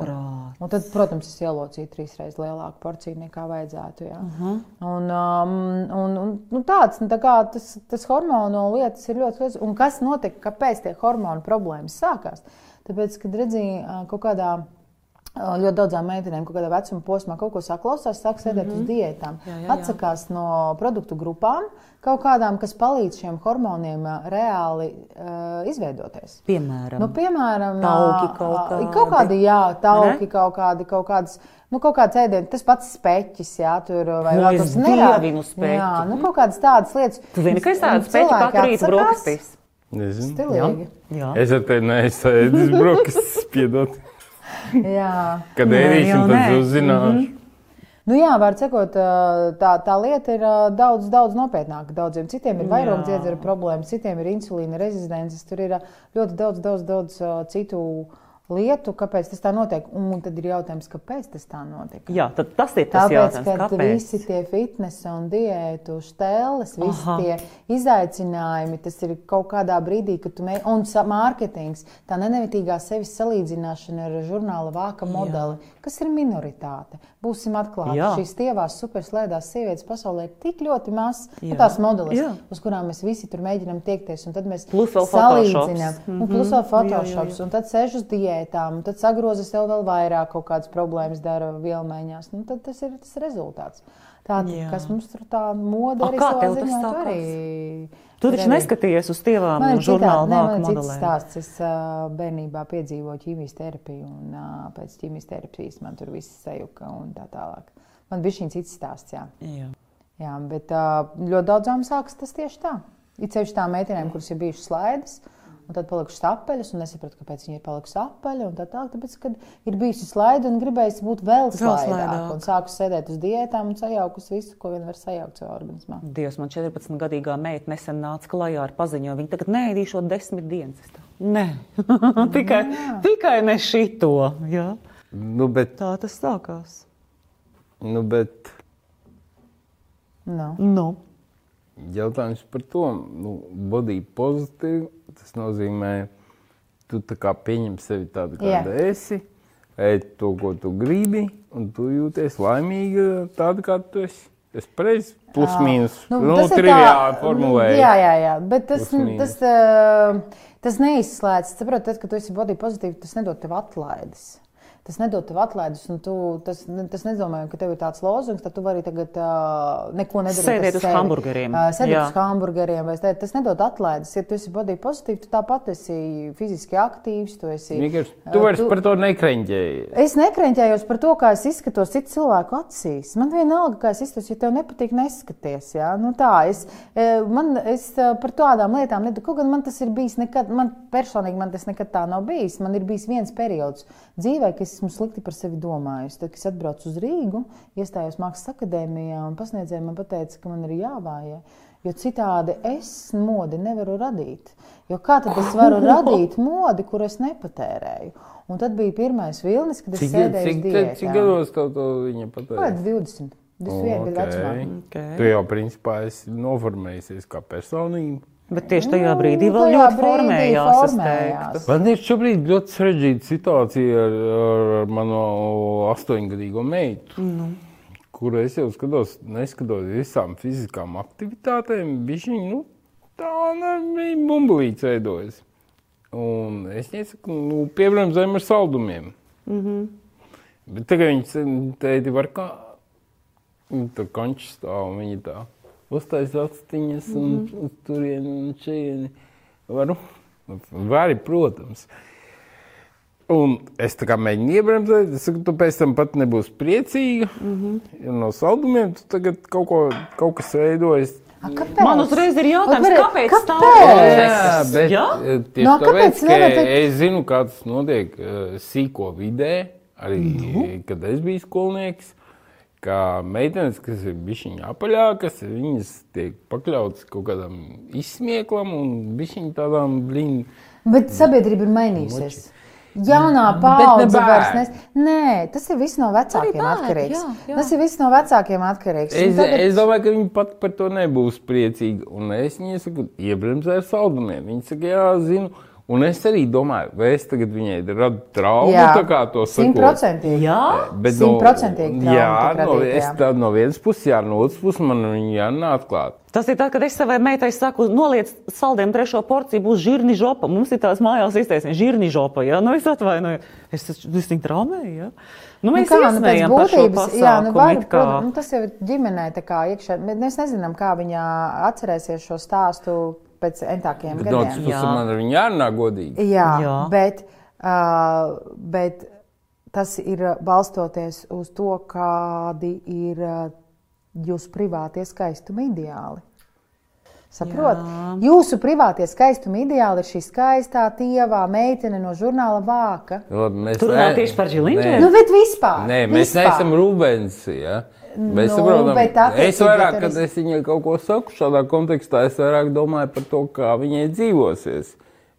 Un tad, protams, es ielocīju trīs reizes lielāku porciju nekā vajadzētu. Jā. Uh Mhm. -huh. Un, um, un, un nu, tāds, nu, tā kā, tas, tas hormonu lietas ir ļoti liels. Un kas notika, kāpēc tie hormonu problēmas sākās? Tāpēc, kad redzēju kaut kādā ļoti daudzām meitenēm, kaut kādā vecuma posmā kaut ko saklausās, sāk sēdēt mm -hmm. uz diētām, Jā, jā, jā. atsakās no produktu grupām, kaut kādām, kas palīdz šiem hormoniem ā, reāli uh, izveidoties. Piemēram, Nu, piemēram, Tauki kaut kādi. kaut kādi, jā, tauki, Ne? kaut kādi, kaut kādas. Nu, kaut kāds ēdiens, tas pats speķis, jā, tur vai Nu, es kas speķi. Jā, nu, kaut kādas tādas lietas. tu zini, ka es tādu Un spēļu cilvēki katru rītu atsakās. brokastīs. Nezinu. Stilīgi. Jā. Es ar tevi neesmu brokastis, piedod. (laughs) Jā. Kad jau ēdīsim, tad uzzināšu. Nu jā, var ā, tā, tā lieta ir daudz, daudz nopietnāka. Daudziem citiem ir vairogdziedzera problēmas, citiem ir insulīna rezistences. Tur ir ļoti daudz, daudz, daudz citu lietu, kāpēc tas tā notiek. Un tad ir jautājums, kāpēc tas tā notiek. Jā, tad tas ir tas Tāpēc, jautājums, ka kāpēc. visi tie fitnesa un diētu stēles, visi Aha. tie izaicinājumi, tas ir kaut kādā brīdī, kad tu mēģini, un mārketings, tā nenevitīgā sevis salīdzināšana ar žurnāla vāka modeli, kas ir minoritāte. Būsim atklāti, Jā. šīs tievās superslēdās sievietes pasaulē ir tik ļoti maz, nu, tās modelis, Jā. uz kurām mēs visi tur mēģinām tiekties, un tad mēs vēl salīdzinām. Photoshops. Un plus vēl Mhm. Jā, Photoshops, un tad sēž uz diētām, un tad sagroza sev vēl vairāk kaut kādas problēmas dara vielmaiņās. Nu, tad tas ir tas rezultāts. Tā, Jā. kas mums tur tā moda A, arī savā ziņā, arī. Tu taču neskaties uz tievām ir citādi, žurnāla vāku ir modelēm. stāsts. Es uh, bērnībā piedzīvoju ķīmijas terapiju, un uh, pēc ķīmijas terapijas man tur viss sajuka un tā tālāk. Man bija šī cits stāsts, jā. Jā. jā bet uh, ļoti daudzām sākas tas tieši tā. It sevišķi tām meitenēm, kuras ir bijušas slaidas, un tad palikušas apaļas, un nesapratu, kāpēc viņi ir palikusi apaļi. un Tā tālāk, tāpēc, kad ir bijusi slaida un gribējusi būt vēl slaidāka, slaidāka. un sāku sēdēt uz diētām un sajaukus visu, ko vien var sajaukt savā organismā. Dievs, man 14-gadīgā meita nesen nāca klajā ar paziņojumu. Viņa tagad neēdīšot desmit dienas. Es tā, Nē, (laughs) tikai, tikai ne šito. Jā. Nu, bet, Tā tas sākās. nu, bet Nu. Nu. jautājums par to, nu, body pozitīvu, tas nozīmē, tu tā kā pieņem sevi tādu, kāda esi, ēd to, ko tu gribi, un tu jūties laimīga tāda, kāda tu esi. Es pareizi, plus mīnus, nu, nu tas triviāli formulēju. Jā, jā, jā, bet tas, tas, uh, tas neizslēdz. Saprot, tad, kad tu esi body pozitīvs, tas nedod tev atlaides. Tas nedod tev atlaides, un tu, tas, tas nedomā, ka tev ir tāds lozungs, tad tu vari tagad uh, neko nedarīt. Sēdēt uz hamburgeriem. Uh, sēdēt Jā. uz hamburgeriem, vai sēdēt. Tas nedod atlaides. Ja tu esi body pozitīvs, tu tāpat esi fiziski aktīvs. Tu esi, uh, tu vairs par to nekreņģēji. Es nekrenķējos par to, kā es izskatos citu cilvēku acīs. Man vienalga, kā es izskatos, ja tev nepatīk, neskaties. Ja? Nu, tā, es, man, es par tādām lietām nedomāju. Kaut gan man tas ir bijis, nekad, man personīgi man tas nekad tā nav bijis. Man ir bijis viens periods dzīvē, kad es esmu slikti par sevi domājis. Tad, kad es atbraucu uz Rīgu, iestājos Mākslas akadēmijā un pasniedzēja man teica, ka man ir jāvājē. Jo citādi es modi nevaru radīt. Jo kā tad es varu (laughs) radīt modi, kur es nepatērēju? Un tad bija pirmais vilnis, kad es Cik, sēdēju cik, uz cik, gados tev to viņa Kāds pateica? 20, 21 gadu vecumā. Okay. Tu jau principā esi noformējies kā personība. Bet tieši tajā brīdī Nu, vēl tajā ļoti brīdī formējās. formējās. Man ir šobrīd ļoti sarežģīta situācija ar, ar manu astoņgadīgo meitu. Mm. Kur es jau skatos, neskatoties visām fiziskām aktivitātēm, viņa nu, tā nebija bumbulīts veidojas. Un es nesaku, nu, piemēram, zem ar saldumiem. Mm -hmm. Bet tagad viņi teica, var kā viņa tur končs stāv un viņa tā uztaisa astiņas un mm -hmm. turieni un šejieni. Varu, vari, protams. Un es tā kā mēģinu iebremzēt, es saku, tu pēc tam pat nebūsi priecīga. Mm -hmm. No saldumiem tu tagad kaut, ko, kaut kas veidojas. A, kāpēc? Man uzreiz ir jautājums, Ot, kāpēc tā kāpēc? Jā, bet Jā? eh, tieši No, tāpēc, kāpēc ka teikt- es zinu, kā tas notiek eh, sīko vidē, arī Nu? kad es biju skolnieks. Kā meitenes, kas ir bijušas apaļākas, viņas tiek pakļautas kaut kādam izsmieklam un bišķiņ tādām blīņām. Bet sabiedrība ir mainījusies. Jaunā ne paudze vairs nes... Nē, tas ir viss no vecākiem bērni, atkarīgs. jā, jā. Tas ir viss no vecākiem atkarīgs. Un Es, tagad- es domāju, ka viņi pat par to nebūs priecīgi. Un es viņai saku, iebremzē ar saldumiem. Viņa saka, jā, zinu. Un es arī domāju, vai es tagad viņai radu traumu, Jā, tā kā to sakot. simtprocentīgi. Jā, Bet no- Jā, no, es jā. tā no vienas puses, jā, no otras puses man viņa jānāk klāt. Tas ir tad, kad es savai meitai saku, noliec saldējumu trešo porciju, būs žirni žopa. Mums ir tās mājās izteiciens, žirni žopa. Ja? Nu, es atvainoju, es, taču- es viņu traumēju. Ja? Nu, mēs Nu, kā, nu, pēc būtības, jā, nu, var, kā. protams, nu, tas jau ir ģimenē tā kā iekšā. bet Mēs nezinām, kā viņa atcerēsies šo stāstu pēc entākiem gadiem. otras puses Jā. man ar viņu jārunā godīgi. Jā, Jā. Bet, uh, bet tas ir balstoties uz to, kādi ir uh, jūsu privātie skaistuma ideāli. Saprot? Jā. Jūsu privātie skaistuma ideāli ir šī skaistā tievā meitene no žurnāla vāka. Labi, mēs Tu runā tieši par? Nē. Nu, bet vispār. Nē, mēs vispār. neesam Rūbens. Ja? Mēs Nu, saprotam, bet es vairāk, kad es viņai kaut ko saku šādā kontekstā, es vairāk domāju par to, kā viņai dzīvosies.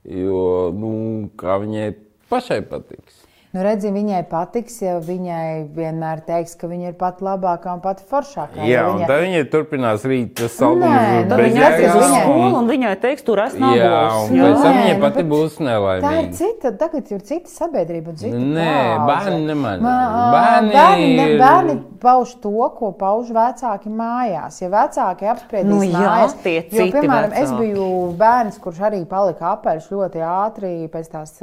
Jo, nu, kā viņai pašai patiks. Nu, redzi, viņai patiks, ja viņai vienmēr teiks, ka viņa ir pati labākā un pati foršākā. Jā, ja un viņa... tad viņai turpinās rīt tas nu, Tad bez viņa aizies uz viņai- skolu un viņai teiks, tur es Jā, un. Jā. pēc tam Nē, viņai nu, pati būs Tā ir nelaimīga. cita, tagad ir cita sabiedrība un cita Nē, paudze. bērni nemainās. Ma- Bērni bērni, ne, ir- bērni pauž to, ko pauž vecāki mājās. Ja vecāki apspriedīs Nu jā, mājās, tie jo, piemēram, es vecāki. biju bērns, kurš arī palika apaļš ļoti ātri pēc tās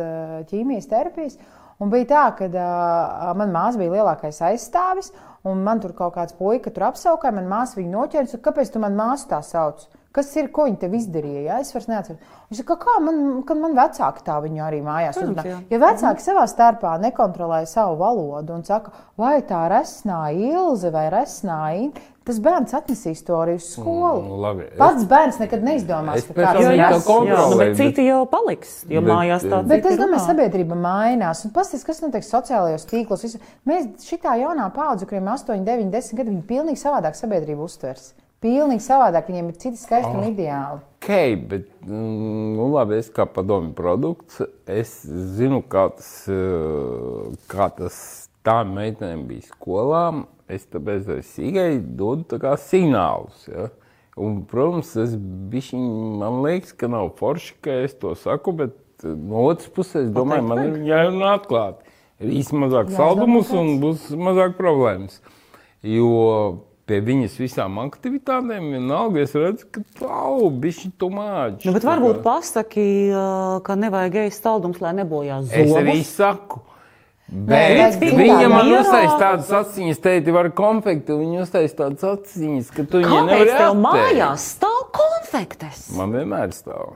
ķīmijas terapijas. Un bija tā, ka uh, manā māsā bija lielākais aizstāvis, un man tur kaut kāds puika tur apskaukāja. Manā māsā viņu noķēra kāpēc tu man māsu tā sauc? Kas ir, ko viņi tev izdarīja? Ja? Es vairs neatceros. Viņš saka, kā man, kad man vecāki tā viņu arī mājās uzrunā. jā. Ja vecāki savā starpā nekontrolē savu valodu un saka, vai tā resnā Ilze vai resnā Inga, tas bērns atnesīs to arī uz skolu. Mm, labi, es- Pats bērns nekad neizdomās, Es ka Jā, ir viņu jā, jā, nu, bet bet- citi jau paliks, jo Bet, mājās tā Bet citi es domāju, sabiedrība mainās. Un paskatieties, kas notiek sociālajos tīklos. Visu- Mēs šitā jaunā paudze, kuriem ir 8, 9, 10 gadi, viņi pilnīgi savādāk sabiedrību uztvers. Pilnīgi savādāk, viņiem ir citi skaistumi oh. ideāli. Ok, bet mm, nu, labi, es kā padomju produkts, es zinu, kā tas, eh, kā tas tām meitenēm bija skolā. Es tāpēc arī sīgai dodu tā signālus. Ja? Un, protams, es bišķiņ, man liekas, ka nav forši, ka es to saku, bet eh, no otras puses, es domāju, man ir jārunā atklāti. Ir īsti mazāk saldumus un būs mazāk problēmas. Jo pie viņas visām aktivitātēm vienalga es redzu, ka tā bišķi tu māči. Nu, bet varbūt pasaki, ka nevajag ēst saldumus, lai nebojā Es arī zobus. saku. Bet citādi. viņa man uztaisīja tādas acīs, teikt, var konfekti. Viņa uztaisīja tādas acīs, ka tu Kāpēc nevari tev atteikt. mājās stāv konfektes? Man vienmēr stāv.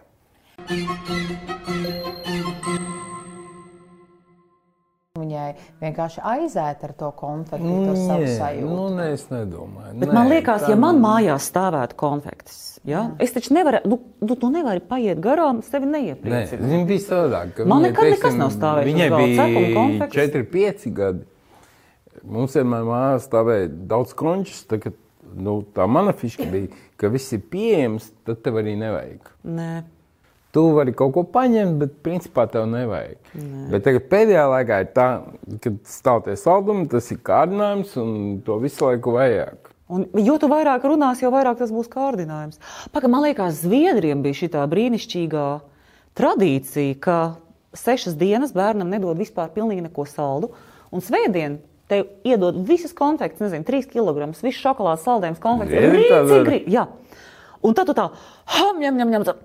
Viņai vienkārši aiziet ar to konfekti, to savu sajūtu. nu, nē, es nedomāju. Bet Nē, man liekas, ja man nav. mājās stāvētu konfektes, ja? es taču nevaru, nu, nu, tu nevari paiet garām, es tevi Nē, viņa bija savādāk. ka Man viņai, nekad nekas nav stāvējis Viņai bija konfektes. 4, 5 gadi. Mums vienmēr mājās stāvēja daudz končus. Ka, nu, tā mana fiška bija, ka viss ir pieejams, tad tev arī nevajag. Nē. Tu vari kaut ko paņemt, bet principā tev nevajag. Ne. Bet tagad pēdējā laikā ir tā, ka stāv tie saldumi, tas ir kārdinājums un to visu laiku vajag. Un, jo tu vairāk runās, jo vairāk tas būs kārdinājums. Pagaid, man liekas, Zviedriem bija šī brīnišķīgā tradīcija, ka sešas dienas bērnam nedod vispār pilnīgi neko saldu. Un svētdien tev iedod visas konfekts, nezinu, trīs kg, visu šokolādes saldējumus, konfekts. Rīcīgi. Un tad tu tā, ham, ņem, ņem, ņem, tā,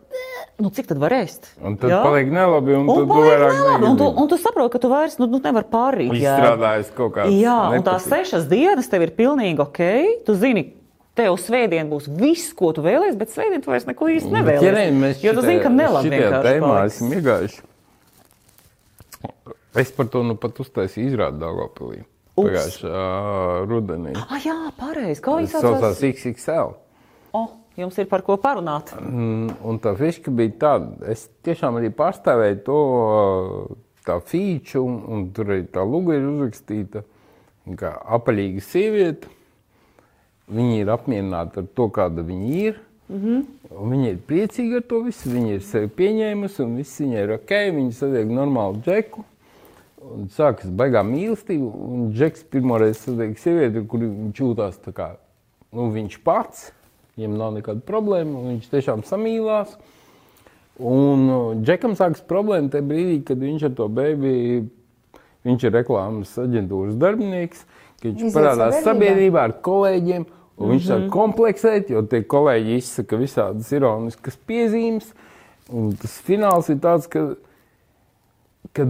nu cik tad var ēst? Un tad Jā? paliek nelabi, un, Un, tu, tu vairāk nelabi, un, tu, un tu saproti, ka tu vairs nu, nu, nevari pārīt. Izstrādājis kaut kāds Jā, un tās nepatīk. sešas dienas tev ir pilnīgi ok. Tu zini, tev svētdien būs viss, ko tu vēlēsies, bet svētdien tu vairs neko īsti Bet, nevēlies. ja ne, jo tu zini, ka nelabi vienkārši tēmā paliks. esam iegājuši. Es par to nu pat uztaisīju izrādu Daugavpilī. Pagājušā rudenī. Ah, jā, pareizi. Kā viņi saucās saucās? XXL. Oh, Jums ir par ko parunāt. Mm, Un tā fiška bija tāda, es tiešām arī pārstāvēju to tā feature, un, un tur arī tā luga ir uzrakstīta, ka apaļīga sieviete, viņa ir apmierināta ar to, kāda viņa ir. Mm -hmm. Viņa ir priecīga ar to visu, viņa ir sevi pieņēmusi, un viss viņai ir ok, viņa satiek normālu džeku. Un sākas baigā mīlestība, un Džeks pirmoreiz satiek sievieti, kur viņš jūtās tā kā nu, viņš pats. Viņam nav nekāda problēma, viņš tiešām samīlās. Un uh, Džekam sākas problēma tajā brīdī, kad viņš ar to bērnu, viņš ir reklāmas aģentūras darbinieks, ka viņš Iziet parādās sabiedrībā. ar kolēģiem, un viņš sāk kompleksēt, jo tie kolēģi izsaka visādas ironiskas piezīmes. Un tas fināls ir tāds, ka, ka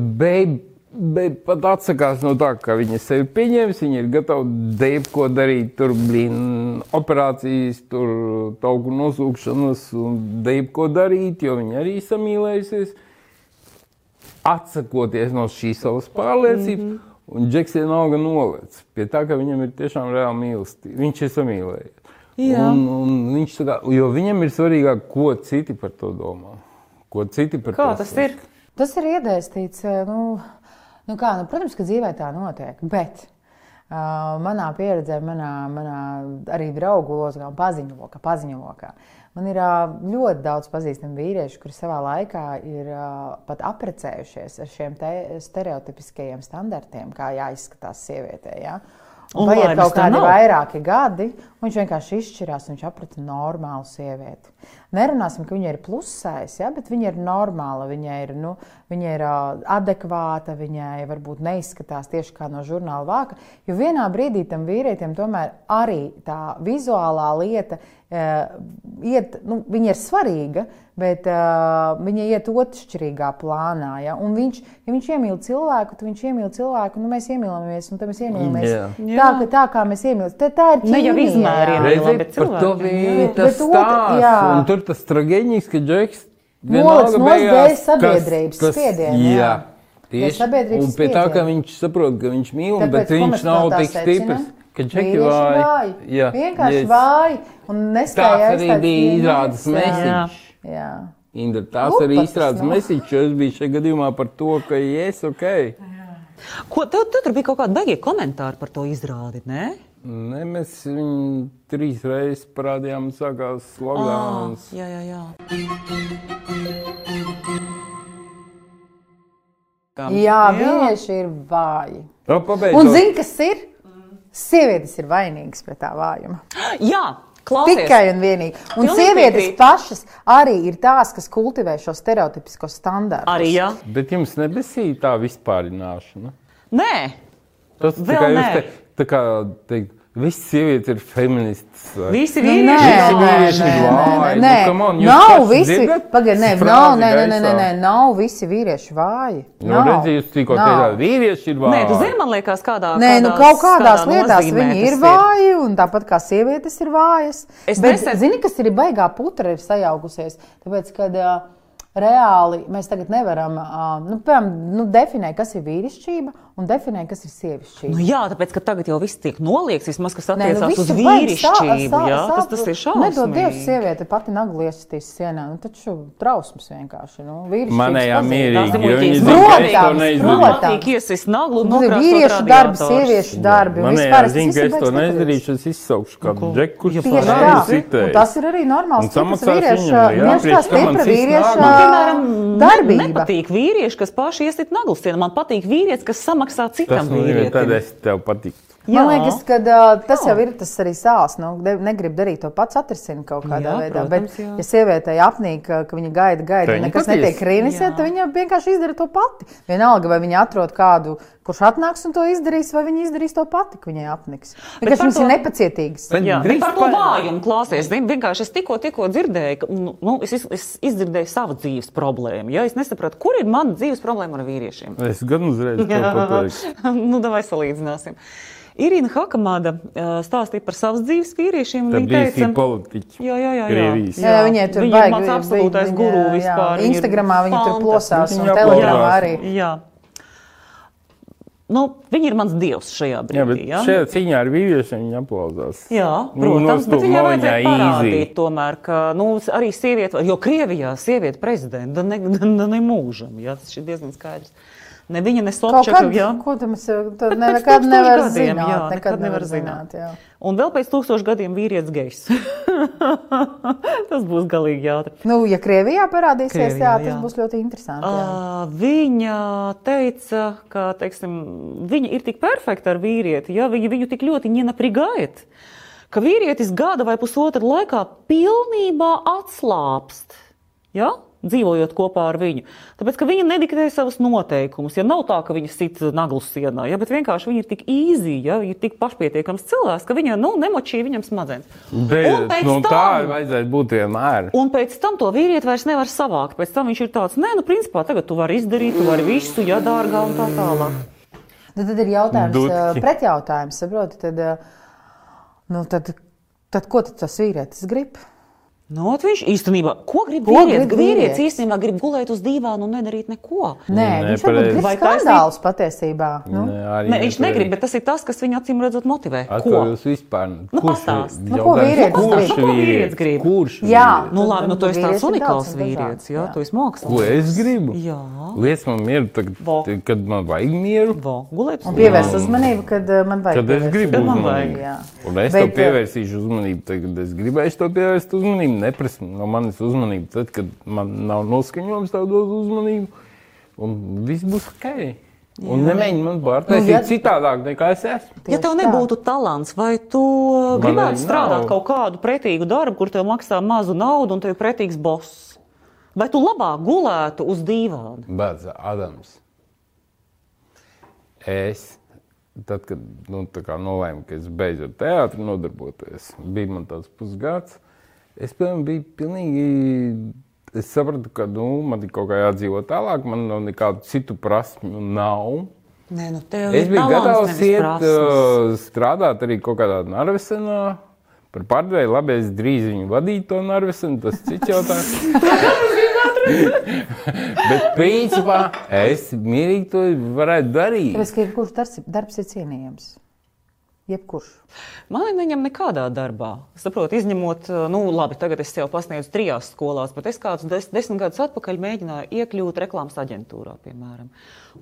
bērni pat atsakās no tā, ka viņa sevi pieņems. Viņa ir gatava dēļ ko darīt, tur blīn, operācijas, tur tauku nosūkšanas un dēļ ko darīt, jo viņa arī samīlējusies. Atsakoties no šīs savas pārliecības, mm -hmm. un Džeks vienalga nolec pie tā, ka viņam ir tiešām reāli mīlestība. Viņš ir samīlējies. Jā. Un, un viņš tā kā, jo viņam ir svarīgāk, ko citi par to domā. Ko citi par Kā to tas ir? Tas ir iedēstīts. eh, Nu, nu kā, nu, protams, ka dzīvē tā notiek. Bet uh, manā pieredzē, manā, manā arī draugu lozā, paziņu lokā, paziņu lokā. Man ir uh, ļoti daudz pazīstamu vīriešu, kuri savā laikā ir uh, pat apprecējušies ar šiem te stereotipiskajiem standartiem, kā jāizskatās sievietē. Ja? Un paiet laimes kaut kādi nav. vairāki gadi, un viņš vienkārši izšķirās, un viņš aprita normālu sievieti. Nerunāsim, ka viņa ir plusējis, ja, bet viņa ir normāla, viņa ir, nu, viņa ir adekvāta, viņai varbūt neizskatās tieši kā no žurnāla vāka. Jo vienā brīdī tam vīrietim tomēr arī tā vizuālā lieta uh, iet, nu, viņa ir svarīga, bet uh, viņa iet otršķirīgā plānā. Ja? Un viņš, ja viņš iemīl cilvēku, tad viņš iemīl cilvēku, nu, mēs iemīlamies, un tad mēs iemīlamies Jā. tā, ka, tā kā mēs iemīlamies. Tā, tā ir Ne jau ķīmija, izmērienā. jā. Reizē Reizē par to bija tas Bet stāsts. Un tur tas traģēnieks, ka Džeks vienalga beigās, sabiedrības spiediena, Jā. jā. Tieši, un pie tā, ka viņš saprot, ka viņš mīl, Tāpēc, bet viņš nav tik stiprs, Vīrieši vāji. vāji. Jā, Vienkārši yes. vāji un nespēja arī bija izrādes Jā. Jā. Indra, tās Nu, arī mesiņš, jo es biju šajā gadījumā par to, ka yes, ok. Ko, tev, tev tur bija kaut kāda beigie komentāri par to izrādi, ne? Ne, mēs viņu trīs reizes parādījām, sākās Ah, slogans. jā, jā, jā. Jā, vīrieši ir vāji. No, Un zini, kas ir? Sievietes ir vainīgas pret tā vājuma. (gasps) Jā, klausies. Tikai un vienīgi. Un Pilnīgi sievietes piekrītu. pašas arī ir tās, kas kultivē šo stereotipisko standartu. Arī jā. Bet jums nebesīja tā vispārināšana. Nē, Tas kā jūs te, tā kā teikt, visas sievietes ir feministas. vai? visi Nu, vīrieši nē, ir nē, vīrieši ir nē, vāji. nē, Nu, on, nav visi. Pagaid, nē, nav, nē, nē, nē, nē, nē, nav visi vīrieši vāji. Nu, Nav. redziet, jūs tikko teicāt, vīrieši ir vāji. Nē, tu zini, man liekas, kādā Nē, nu kādās- kaut kādās kādā lietās viņi ir vāji, un tāpat kā sievietes ir vājas. Es Bet, nesen- zini, kas ir baigā putra, ir sajaukusies. Tāpēc, kad uh, reāli mēs tagad nevaram uh, nu, piemēram, nu, definēt, kas ir vīrišķība un definēt, kas ir sievišķība. Nu, jā, tāpēc, ka tagad jau viss tiek noliegts, vismaz kas Nē, nu, attiecās uz vajag sā- vīrišķību. sā- jā, tas, sā- tas ir Nedod Dievs, šausmīgi. sieviete pati nagli iesistīs sienā. Nu, taču trausmas vienkārši. Nu, Manējā mierīgi, Tas jo ir viņi zina, ka es to Protams, neizdarīšu. protams. Iesist naglu Nu, Vīriešu darbi, sieviešu darbi. Manējā zina, ka es to neizdarīšu, es izsaukšu kādu džeku, kurš to. Un Tas ir arī normāls. Un stiprs samaksās vīrieša- man stipra cits vīrieša darbība. nepatīk vīrieši, kas paši iesit naglas sienu. Man patīk vīrietis, kas samaksā Tas citam man ir tad vīrietim. es tev patīk. Man Jā. liekas, ka uh, tas jau ir tas arī sāls. Nu, negrib darīt to pats, atrisina kaut kādā Jā, veidā. protams, Bet, jā. ja sievietei apnīk, ka viņa gaida, gaida, un nekas patiesi. netiek rīnisē, tad viņa vienkārši izdara to pati. Vienalga, vai viņa atrod kādu, kurš atnāks un to izdarīs, vai viņa izdarīs to pati, ka viņai apniks. Vienkārši viņas to- ir nepacietīgas. Bet Jā, bet par to vājumu klausies. zini, Vienkārši es tikko, tikko dzirdēju, ka nu, es, iz- es izdzirdēju savu dzīves problēmu. Ja? Es nesapratu, kur ir mana dzīves problēma ar vīriešiem. Es gan uzreiz to (laughs) pateiktu. nu, (laughs) davai salīdzināsim. Irina Hakamāda uh, stāstīja par savas dzīves vīriešiem. viņa bija teica, politiķi. Jā, jā, jā. jā. Krievijas. Jā, viņai tur viņa ir mans absolūtais viņa- guru jā, vispār. viņa ir Instagramā viņa tur fantastiska. plosās un Viņa telegramā arī. Jā. nu, viņi ir mans dievs šajā Jā, bet brīdī. Ja? šajā cīņā ar vīriešiem viņi aplaudās. Jā, Nu, protams, bet nostūm viņai vajadzēja easy. parādīt, tomēr, ka nu, arī sieviete, jo Krievijā sieviete prezidenta ne, ne, ne mūžam, jā, tas ir diezgan skaidrs. Ne viņa, ne jā. ko to Pēc nekad tūkstošu nevar gadiem, zināt. jā, nekad nekad nevar zināt. jā. Un vēl pēc tūkstošu gadiem vīrietis gejs. (laughs) tas būs galīgi jautri. Nu, ja Krievijā parādīsies, Krievijā, jā, tas jā. būs ļoti interesanti. jā. Uh, viņa teica, ka teiksim, viņa ir tik perfekta ar vīrieti, ja viņa viņu tik ļoti nenaprigājat, ka vīrietis gada vai pusotra laikā pilnībā atslābst. Ja? Dzīvojot kopā ar viņu. Tāpēc, ka viņa nediktē savus noteikumus. Ja nav tā, ka viņa sit naglus sienā, ja, bet vienkārši viņa ir tik īzī, ja viņa ir tik pašpietiekams cilvēks, ka viņa nu, nemočīja viņam smadzenes. Un Bet, pēc nu, tam- tā vajadzētu būt vienmēr. Un pēc tam to vīrieti vairs nevar savākt. Pēc tam viņš ir tāds, nē, nu, principā tagad tu vari izdarīt, tu vari visu, ja dārgā un tā tālāk. Nu, tad ir jautājums, Dutki. pretjautājums, saproti, tad, nu, tad, tad ko tad tas vīrietis grib? Nu, viņš īstenībā, ko grib Ko vīrietis? grib Vīrietis īstenībā grib gulēt uz dīvāna un nedarīt neko. Nē, Nē, viņš taisnība? skandālus patiesībā. Nu? Nē, Ne, viņš negrib, bet tas ir tas, kas viņu acīm redzot motivē. Atkal Ko? jūs vispār. Nu, kurš pastāst. vi- Nu, ko vīrietis kurš grib? Ko vīrietis grib? Kurš? Jā. vīrietis? Nu, labi, nu, tu esi tāds ir unikāls vīrietis, jā. tu esi Ko mākslinieks. es gribu? Jā. Liec man mieru, tagad, kad man vajag mieru. Vo, gulēt Un pievērst uzmanību, kad ā, man vajag. Kad es gribu uzmanību. Un es Bet, to pievērsīšu uzmanību, tad, kad es gribēšu to pievērst uzmanību. Neprasa no manis uzmanību, tad, kad man nav noskaņojums tādu uzmanību. Un viss būs ok. Un nemēģini man pārtaisīt Nu, ja- citādāk nekā es esmu. Ja tev nebūtu talants, vai tu gribētu arī strādāt nav. kaut kādu pretīgu darbu, kur tev maksā mazu naudu un tev ir pretīgs boss? Vai tu labāk gulētu uz dīvāna? Bet Adams, es, tad, kad nu, tā kā nolēmu, ka es beidzu ar teātri nodarboties, bija man tāds pusgads, es piemēram, biju pilnīgi. Es sapratu, ka nu, man ir kaut kā jādzīvo tālāk, man nav nekādu citu prasmu. Nav. Nē, nu Es biju gatavs iet, prasmes. uh, strādāt arī kaut kādā narvesenā. Par pārdevēju labi, es drīz viņu vadītu to narvesenu, tas cits jautājums. (laughs) Bet, principā, es mierīgi to varētu darīt. Tāpēc, ka jebkurš darbs, darbs ir cienījams. Jebkurš. Mani neņem nekādā darbā. Saprotu, izņemot, nu, labi, tagad es jau pasniedzu trijās skolās, bet es kādus des, desmit gadus atpakaļ mēģināju iekļūt reklāmas aģentūrā, piemēram.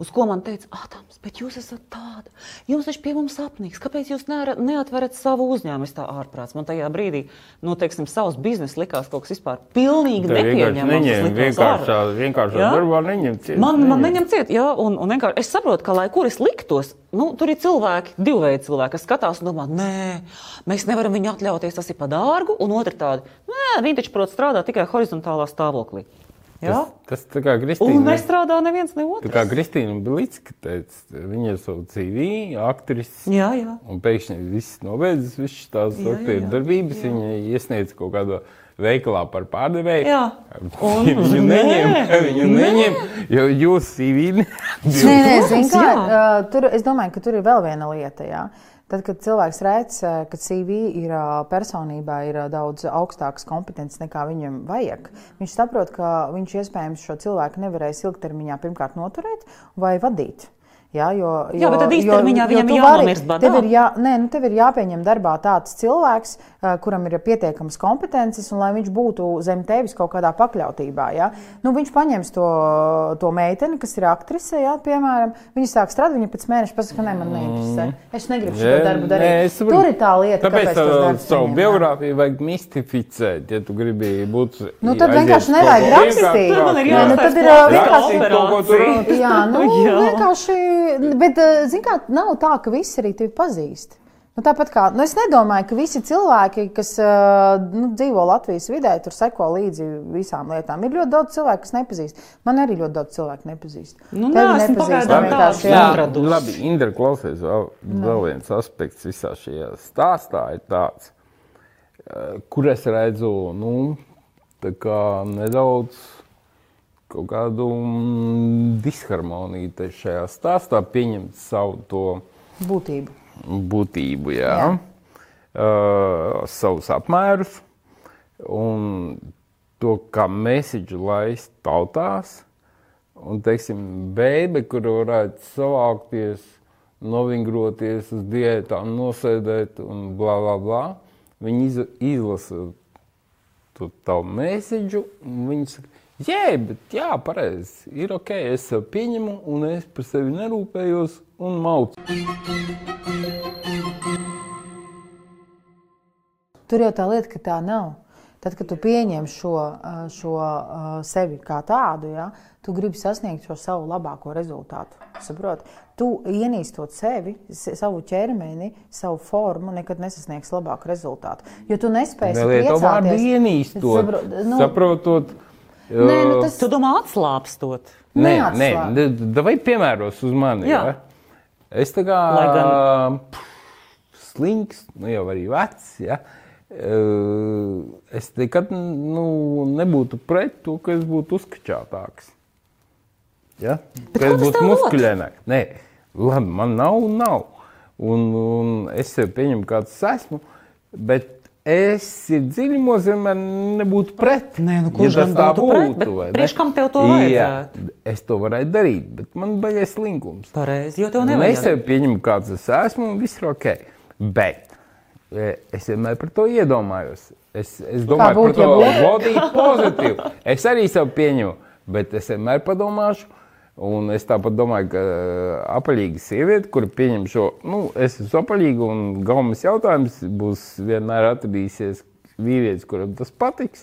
Uz ko man teica, Ādams, bet jūs esat tāda, jums taču pie mums apnīks, kāpēc jūs neatverat savu uzņēmumu? Es tā ārprāts. Man tajā brīdī, nu, teiksim, savs biznes likās kaut kas vispār pilnīgi nepieņemams. Neņem, vienkāršā, vienkāršā darbā neņem ciet. Man, man neņem ciet, jā, un, un vienkārši es saprotu, ka, lai kur es liktos, nu, tur ir cilvēki, divi veidi cilvēki, kas skatās un domā, nē, mēs nevaram viņu atļauties, tas ir par dārgu, un otrs tādi, nē, viņi taču prot strādāt tikai horizontālā stāvoklī. Jā? Tas, tas tā kā Un Kristīna. nestrādā neviens ne Tā otrs. kā Kristīna Bilicka teica, viņa ir savu CV, aktris. Jā, jā. Un pēkšņi viss nobeigts, visas tās Jā, aktieru jā, darbības. Viņa iesniedz kaut kādā veikalā par pārdevēju. Jā. Un- (laughs) Viņu Nē, neņem, viņu nē. neņem, jo jūs CV. ne- Nē, nē, zini, kā, jā. uh, tur, es domāju, ka tur ir vēl viena lieta. Jā. Tad, kad cilvēks redz, ā, ka CV ir ā, personībā ir ā, daudz augstākas kompetences nekā viņam vajag, viņš saprot, ka viņš iespējams šo cilvēku nevarēs ilgtermiņā pirmkārt noturēt vai vadīt. Jā, jo, Jā, bet tad īstermiņā viņam ir jānomirst badā. Tev ir, jā, nē, nu, tev ir jāpieņem darbā tāds cilvēks, kuram ir pietiekamas kompetences, un lai viņš būtu zem tevis kaut kādā pakļautībā. Jā. Nu, viņš paņems to, to meiteni, kas ir aktrise, jā, piemēram, viņa sāk strādāt, viņa pēc mēneša pasakā, ka nē, man neinteresē. Es negribu šo darbu nē, darīt. es saprotu. Tur ir tā lieta, Tāpēc kāpēc tas savu biogrāfiju vajag mistificēt, ja tu gribi būt. Nu, tad vienkārši nevajag rakstīt. Tur man ir Nē, nu, tad ir, vienkārši- (laughs) Jā, nu, bet, eh, zin kā, nav tā, ka visi arī tevi pazīst. Nu, tāpat kā, nu, es nedomāju, ka visi cilvēki, kas uh, nu, dzīvo Latvijas vidē, tur seko līdzi visām lietām. Ir ļoti daudz cilvēku, kas nepazīst. Man arī ļoti daudz cilvēku nepazīst. Nu, Tevi neesmu nepazīst, pagaidām vienkārši, jā. Atradusi. Labi, Indra, klausies, vēl, vēl viens aspekts visā šajā stāstā ir tāds, eh, kur es redzu nu, tā nedaudz kaut kādu mm, disharmoniju šajā stāstā, pieņemt savu to Būtību. būtību, jā, Jā. Uh, savus apmērus un to, kā mēsīču laist tautās. Un, teiksim, beibe, kur varētu savākties novingroties uz diētām, nosēdēt un bla bla bla. Viņi iz, izlasa to tavu mēsīju, un viņi saka, jā, bet jā, pareizi, ir ok, es sev pieņemu, un es par sevi nerūpējos un maucu. Tur jau tā lieta, ka tā nav. Tad, kad tu pieņem šo, šo sevi kā tādu, ja, tu gribi sasniegt šo savu labāko rezultātu. Saproti? Tu ienīstot sevi, savu ķermeni, savu formu, nekad nesasniegs labāku rezultātu. Jo tu nespēji Nelieto vārdu ienīstot, Sapro- nu, saprotot. Nē, nu tas Tu domā, atslābstot. Nē, nē, vai piemēros uz mani. Jā. Ja? Es tā kā gan- pff, slings, nu jau arī vecs. Ja? Uh, Es nekad nu, nebūtu pret to, ka es būtu uzkačātāks. Ja? Bet Ka es būtu muskuļaināks. Nē, labi, man nav nav. Un, un es sev pieņemu, kāds es esmu. Bet es dziļumos vienmēr nebūtu pret. Nē, nu, kurš ja gan tā būtu pret, priekš kam tev to Jā, vajadzētu? es to varētu darīt, bet man baigais slinkums. Pareizi, jo tev es nevajag. sev pieņemu, kāds es esmu, un viss ir ok. Bet e, es vienmēr par to iedomājos. Es, es domāju būtu, par to vodīt pozitīvi. Es arī sev pieņemu, bet es vienmēr padomāšu. Un es tāpat domāju, ka apaļīga sieviete, kur pieņem šo, nu, es esmu apaļīga, un galvenais jautājums būs vienmēr atradīsies vīrietis, kuram tas patiks.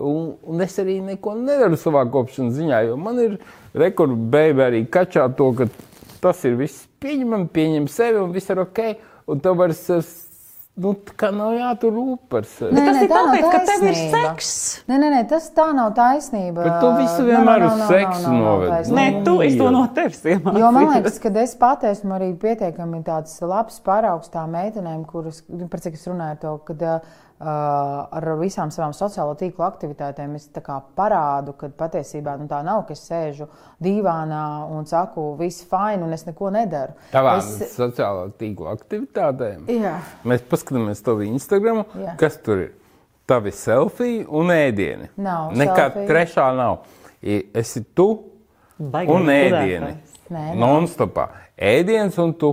Un, un es arī neko nedaru savā kopšanas ziņā, jo man ir rekordbeiga arī kačā to, ka tas ir viss pieņemami, pieņem sevi un viss ir ok. Un tev vairs, nu, tā kā nav jātur rūp par sevi. Nē, Tas nē, ir tā tāpēc, ka tev ir seks. Nē, nē, nē, tas tā nav taisnība. Bet tu visu vienmēr uz seksu noved. Nē, tu es to no tevis iemācījos. Jo man liekas, ka es pati esmu arī pietiekami tāds labs paraugs tām meitenēm, kuras, par cik es runāju, to, kad uh, ar visām savām sociālo tīklu aktivitātēm es parādu, ka patiesībā nu, tā nav, ka es sēžu dīvānā un saku, viss fine, un es neko nedaru. Tavām es, sociālā tīkla aktivitātēm. jā, Mēs paskatāmies to Instagram, Jā. kas tur ir. Tavi selfiji un ēdieni. Nav Nekad selfiju. trešā nav. Esi tu Baigais un ēdieni. Non-stopā. Ēdiens un tu.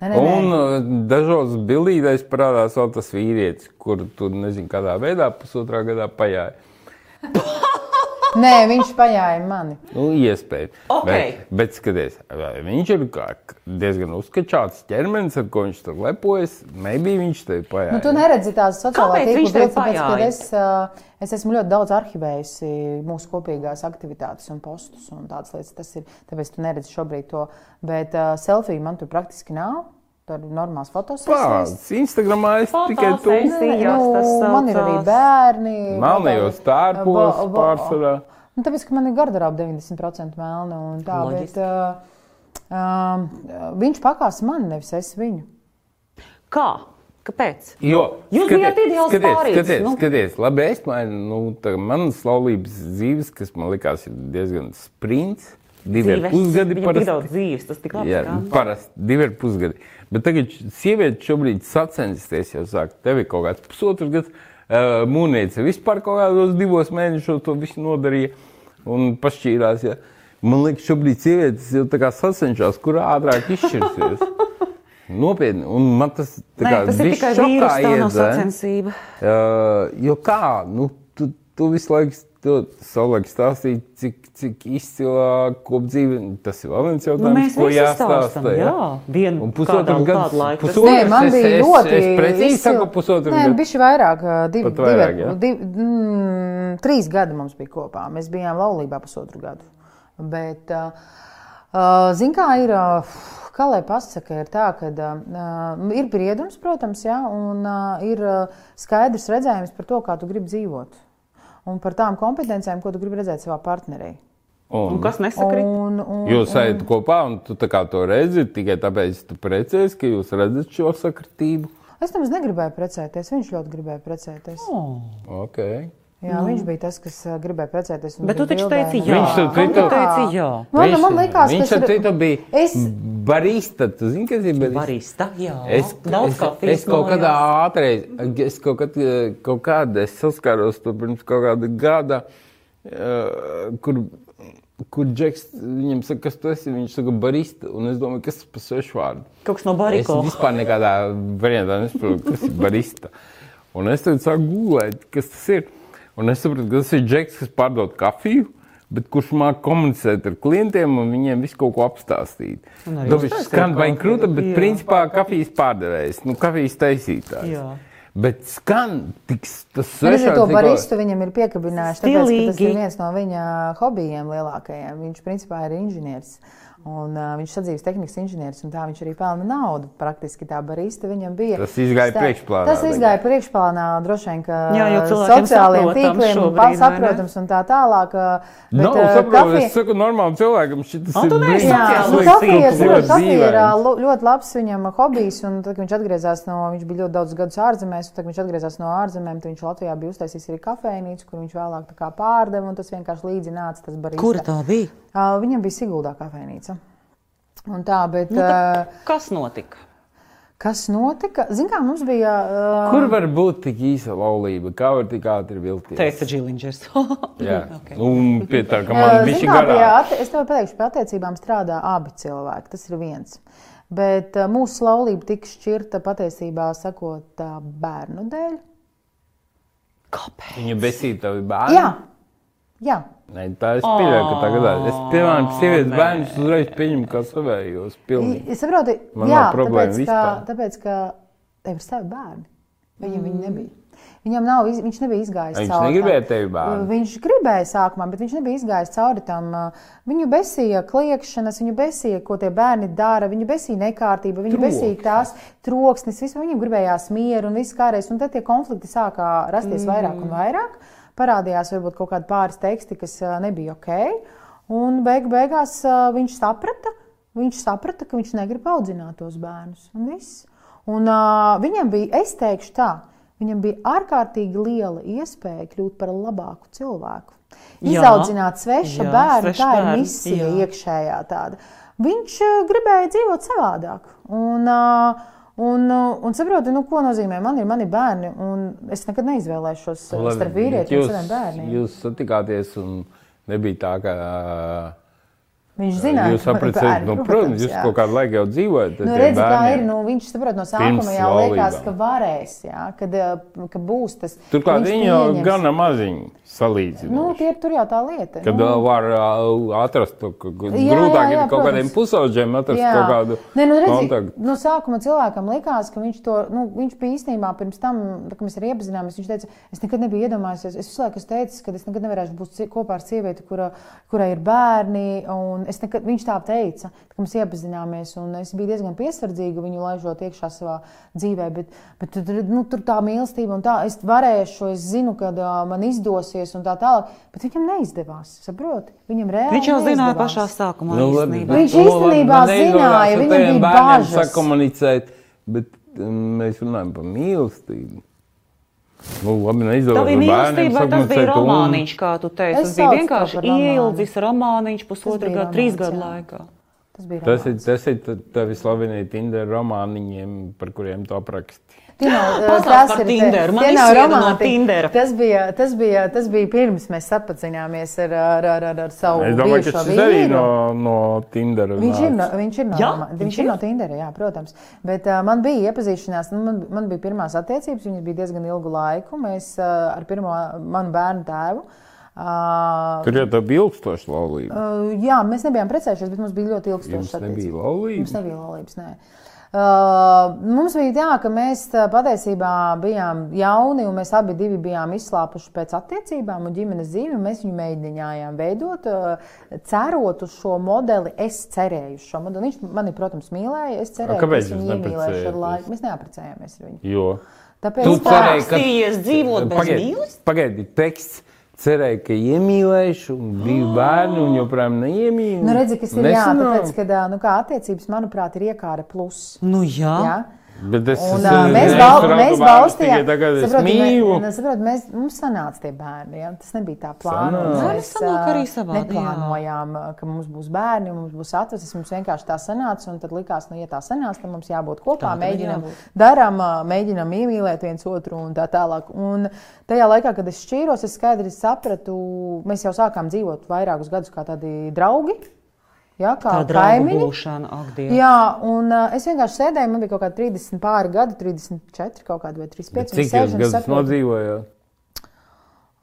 Nē, nē, nē. Un uh, dažos bildīdēs parādās vēl tas vīrietis, kuru tu nezini, kādā veidā pusotrā gadā pajāja. (laughs) nē, viņš pajāja mani. Nu, iespējams. Ok. Bet, bet skaties, viņš ir kā diezgan uzskačāts ķermenis, ar ko viņš tur lepojas. Maybe viņš tevi pajāja. Nu, tu neredzi tās sociālās bildes, tāpēc, ka es, ā, es esmu ļoti daudz arhivējusi mūsu kopīgās aktivitātes un postus un tādas lietas. Tas ir, tāpēc tu neredzi šobrīd to. Bet uh, selfiju man tur praktiski nav. Tur ir normāls fotosesijas. Pats Instagramā es tikai tu. Nu, man ir arī bērni. Melnējos ba- pārsvarā. Nu, tāpēc, ka man ir garderāba 90% melna un tā. Bet, Loģiski. uh, um, viņš pakās man, nevis es viņu. Kā? Kāpēc? Jo, Jūs bijāt ideāls skaties, pārītis, skaties, nu. skaties, labi, es mainu, nu, tā manas laulības dzīves, kas man likās ir diezgan sprints, divi ar pusgadi Viņam tik parasti. daudz dzīves, tas tik labi. Jā, parasti divi ar pusgadi. Bet tagad sieviete šobrīd sacensties jau sāk. Tev ir kaut kāds pusotrs gads, uh, mūnīca vispār kaut kādos divos mēnešos to visu nodarīja un pašķīrās. Ja. Man liekas, šobrīd sievietes jau tā kā sacenšas, kurā ātrāk izšķirsies. Nopietni, un man tas tā Nē, kā tas ir tikai vīrus, tā nav sacensība. Uh, jo kā, nu, tu, tu visu laiku to savulaik stāstīji, cik, cik izcilā kopdzīve, tas ir vēl viens Nu, jautājums, mēs ko jāstāsta. jā. Vienu Un pusotru gadu, laiku pusotru, Nē, man es, bija es, ļoti. Es precīzi izcili- saku pusotru Nē, gadu. bišķi vairāk, divi, divi, vairāk, jā? divi, mm, trīs gadi mums bija kopā. Mēs bijām laulībā pusotru gadu. Bet, uh, uh, zin kā ir, uh, kā lai pasaka, ir tā, ka uh, ir briedums, protams, jā, un uh, ir uh, skaidrs redzējums par to, kā tu gribi dzīvot. Un par tām kompetencijām, ko tu gribi redzēt savā partnerī. Un Un, kas nesakrīt? Un, un, jūs esat kopā, un tu tā kā to redzi, tikai tāpēc tu precies, ka jūs redzat šo sakritību. Es nemaz negribēju precēties. Viņš ļoti gribēja precēties. Oh. Okay. Jā, mm. Viņš bija tas, kas gribēja precēties. un Bet tu taču teici jā. Viņš Kam tu citu- teici jā. Man, man liekas, viņš ar citu bija Es- barista. Tu zini, kas ir barista? Barista, jā. Es, Daudz es, kafijas es kaut kādā mājās. ātrē, es kaut, kad, kaut kādā es saskāros to pirms kaut kāda gada, kur kur Džeks viņam saka, kas tu esi, viņš saka, barista, un es domāju, kas tas par svešu vārdu. Kaut kas no Es bariko. vispār nekādā variantā nesaprotu, kas ir barista. Un es tad sāku gūlēt, kas tas ir. Un es sapratu, ka tas ir Džeks, kas pārdod kafiju. Bet kurš māca komunicēt ar klientiem un viņiem visu kaut ko apstāstīt? Nu, viņš skan vai krūta, bet jā. principā kafijas pārdevējs, nu, kafijas taisītājs. Jā. Bet skan tik tas Arī svešāks. to tikko- baristu viņam ir piekabinājuši, tāpēc, ka tas ir viens no viņa hobijiem lielākajiem. Viņš principā ir inženieris. Un, uh, viņš ir sadzīves tehnikas inženieris, un tā viņš arī pelna naudu. Praktiski tā barista viņam bija. Tas izgāja Stā- priekšplānā Tas tagad. izgāja priekšplānā, droši vien, ka Jā, saprotams tīkliem ne? saprotams un tā tālāk. uh, bet, Nav uh, saprotu, kafija- es saku normālam cilvēkam, šis ir sociāls nu, ir, ir lo- ļoti labs viņam hobijs. Un tad, kad viņš atgriezās no, viņš bija ļoti daudz gadus ārzemēs, un tad, kad viņš atgriezās no ārzemēm, tad viņš Latvijā bija uztaisījis arī kafejnīcu, kur viņš vēlāk tā kā pārdeva, un tas vienkārši līdzi nāca tas barista. Kura tā bija? Ā, Viņam bija Siguldā kafejnīca. Un tā, bet Nu, tā, kas notika? kas notika? Zin kā, mums bija. ā, Kur var būt tik īsa laulība? Kā var tik ātri vilties? Teica Džilingers. (laughs) Jā, Ok. un pie tā, ka man bija šī atti- Es tev pateikšu, pie attiecībām strādā abi cilvēki. Tas ir viens. Bet ā, mūsu laulība tika šķirta patiesībā sakot ā, bērnu dēļ. Kāpēc? Viņa besīja tavu bērnu. Jā, jā. Nē, tā es pieļauju, ka tagad es piemēram sievietes nē. bērnus uzreiz pieņemu kā savējos. Pilnīgi. Es saprotu, Man jā, problēma tāpēc, ka, vispār. tāpēc, ka tev ir savi bērni. Viņam viņi nebija. Viņam nav, viņš nebija izgājis Viņš cauri negribēja tam. tevi bērnu? Viņš gribēja sākumā, bet viņš nebija izgājis cauri tam. uh, Viņu besīja kliēkšanas, viņu besīja, ko tie bērni dara, viņu besīja nekārtība, viņu Troksnis. besīja tās troksnis, visu viņam gribējās mieru un viss kārēs. Un tad tie konflikti sākā rasties vairāk un vairāk. Parādījās varbūt kaut kādi pāris teksti, kas nebija ok. Un beig beigās viņš saprata, viņš saprata, ka viņš negrib audzināt tos bērnus. Un viss. Un, uh, viņam bija, es teikšu tā, viņam bija ārkārtīgi liela iespēja kļūt par labāku cilvēku. Jā. Izaudzināt svešu Jā, bērnu, tā ir bērnu, misija jā. iekšējā tāda. Viņš gribēja dzīvot savādāk. Un, uh, Un, uh, un saprotu, nu, ko nozīmē man ir mani bērni. Es nekad neizvēlēšos uh, starp vīrieti un jūs, saviem bērniem. jūs satikāties un nebija tā, ka ā, Viņš zināja, jūs apprecējat, bērni, nu, protams, jūs jā. kaut kādu laiku jau dzīvojat. Nu, redzi, kā ir. Nu, viņš saprot, no sākuma jau liekas, ka varēs, jā, kad, eh, ka būs tas. Turklāt viņi jau gana maziņi salīdzinoši. Nu, tie ir tur jau tā lieta. Kad nu, vēl var uh, atrast ka ka Jā, grūtāk jā, jā, ir kaut kādiem protams. pusauģiem atrast Jā. kaut kādu Nē, nu, redzi, kontaktu. no sākuma cilvēkam likās, ka viņš to, nu, viņš bija īstenībā pirms tam, kad mēs arī iepazināmies, viņš teica, es nekad nebiju iedomājies, es visu laiku esmu teicis, ka es nekad nevarēšu būt kopā ar sievieti, kura, kurai ir bērni, un es nekad, viņš tā teica, kad mēs iepazināmies, un es biju diezgan piesardzīga viņu laižot iekšā savā dzīvē, bet, bet tur, nu, tur tā mīlestība un tā, es varēšu, es zinu, ka uh, man izdosies un tā tālāk, bet viņam neizdevās, saproti? Viņam reāli Viņš jau zināja neizdevās. pašā sākumā. Nu, labi, bet Viņš to īstenībā neizdodas zināja, viņam bija bažas. Sakomunicēt, bet um, mēs runājam par mīlestību. Nu, labi, Tā neizdodas bija mīlestība, tas bija romāniņš, kā tu teici. Es Tas bija vienkārši ieildzis romāniņš pusotru bija gadu, trīs gadu laikā. Tas Tas ir, tas ir ta- tavi slavenie Tinder romāniņiem, par kuriem tu apraksti. Tie nav, (laughs) tas ir Tinderu. Man tie nav izsvieda no. Tas bija, tas, bija, tas bija pirms mēs sapacināmies ar, ar, ar, ar, ar savu Es domāju, ka šis arī vīru. no, no Tindera. Viņš ir, no, viņš ir no, Jā, viņš viņš ir? no Tindera, jā, protams. Bet uh, man bija iepazīšanās, nu, man, man bija pirmās attiecības, viņas bija diezgan ilgu laiku. Mēs uh, ar pirmo manu bērnu tēvu. Uh, Tur jau tā bija ilgstoša laulība. uh, jā, mēs nebijām precējušies, bet mums bija ļoti Jums ilgstošas nebija Mums laulība. nebija laulības. Nē. Uh, mums bija tā, ka mēs uh, patiesībā bijām jauni, un mēs abi divi bijām izslāpuši pēc attiecībām un ģimenes dzīvi. un Mēs viņu mēģinājām veidot, uh, cerot uz šo modeli. Es cerēju uz šo modeli. Viņš mani, protams, mīlēja. Es cerēju, ka jūs viņu iemīlēšu ar laiku. Mēs neaprecējāmies ar viņu. Jo. Tāpēc Tu cerēji, ka dzīvot bez mīlestības? Pagaidi, teksts. Cerēju, ka iemīlēšu, un bija bērni, un joprojām neiemīlēju. Nu, redzi, kas ir jā, tāpēc, ka, nu, kā attiecības, manuprāt, ir iekāra plus. Nu jā. Jā? Bet es, Un, es, mēs es bal, radu mēs bērnus balstījām, tikai Tagad es saproti, mīlu. mē- saproti, mēs, mums sanāca tie bērni, ja? tas nebija tā. Sanāca. Nu, Mēs jā. neplānojām, ā, ka mums būs bērni, mums būs atveses, mums vienkārši tā sanāca, un tad likās, nu, ja tā sanāca, tad mums jābūt kopā, Tā jābūt. darām, ā, mēģinām iemīlēt viens otru un tā tālāk. Un tajā laikā, kad es šķīros, es skaidri sapratu, mēs jau sākām dzīvot vairākus gadus kā tādi draugi. Ja, kā kaimiņi. būšana, Dievs. Jā, un uh, es vienkārši sēdēju, man bija kaut kādi 30 pāri gadi, 34 kaut kādi vai 35. Bet un Cik jūs gadus nodzīvojāt?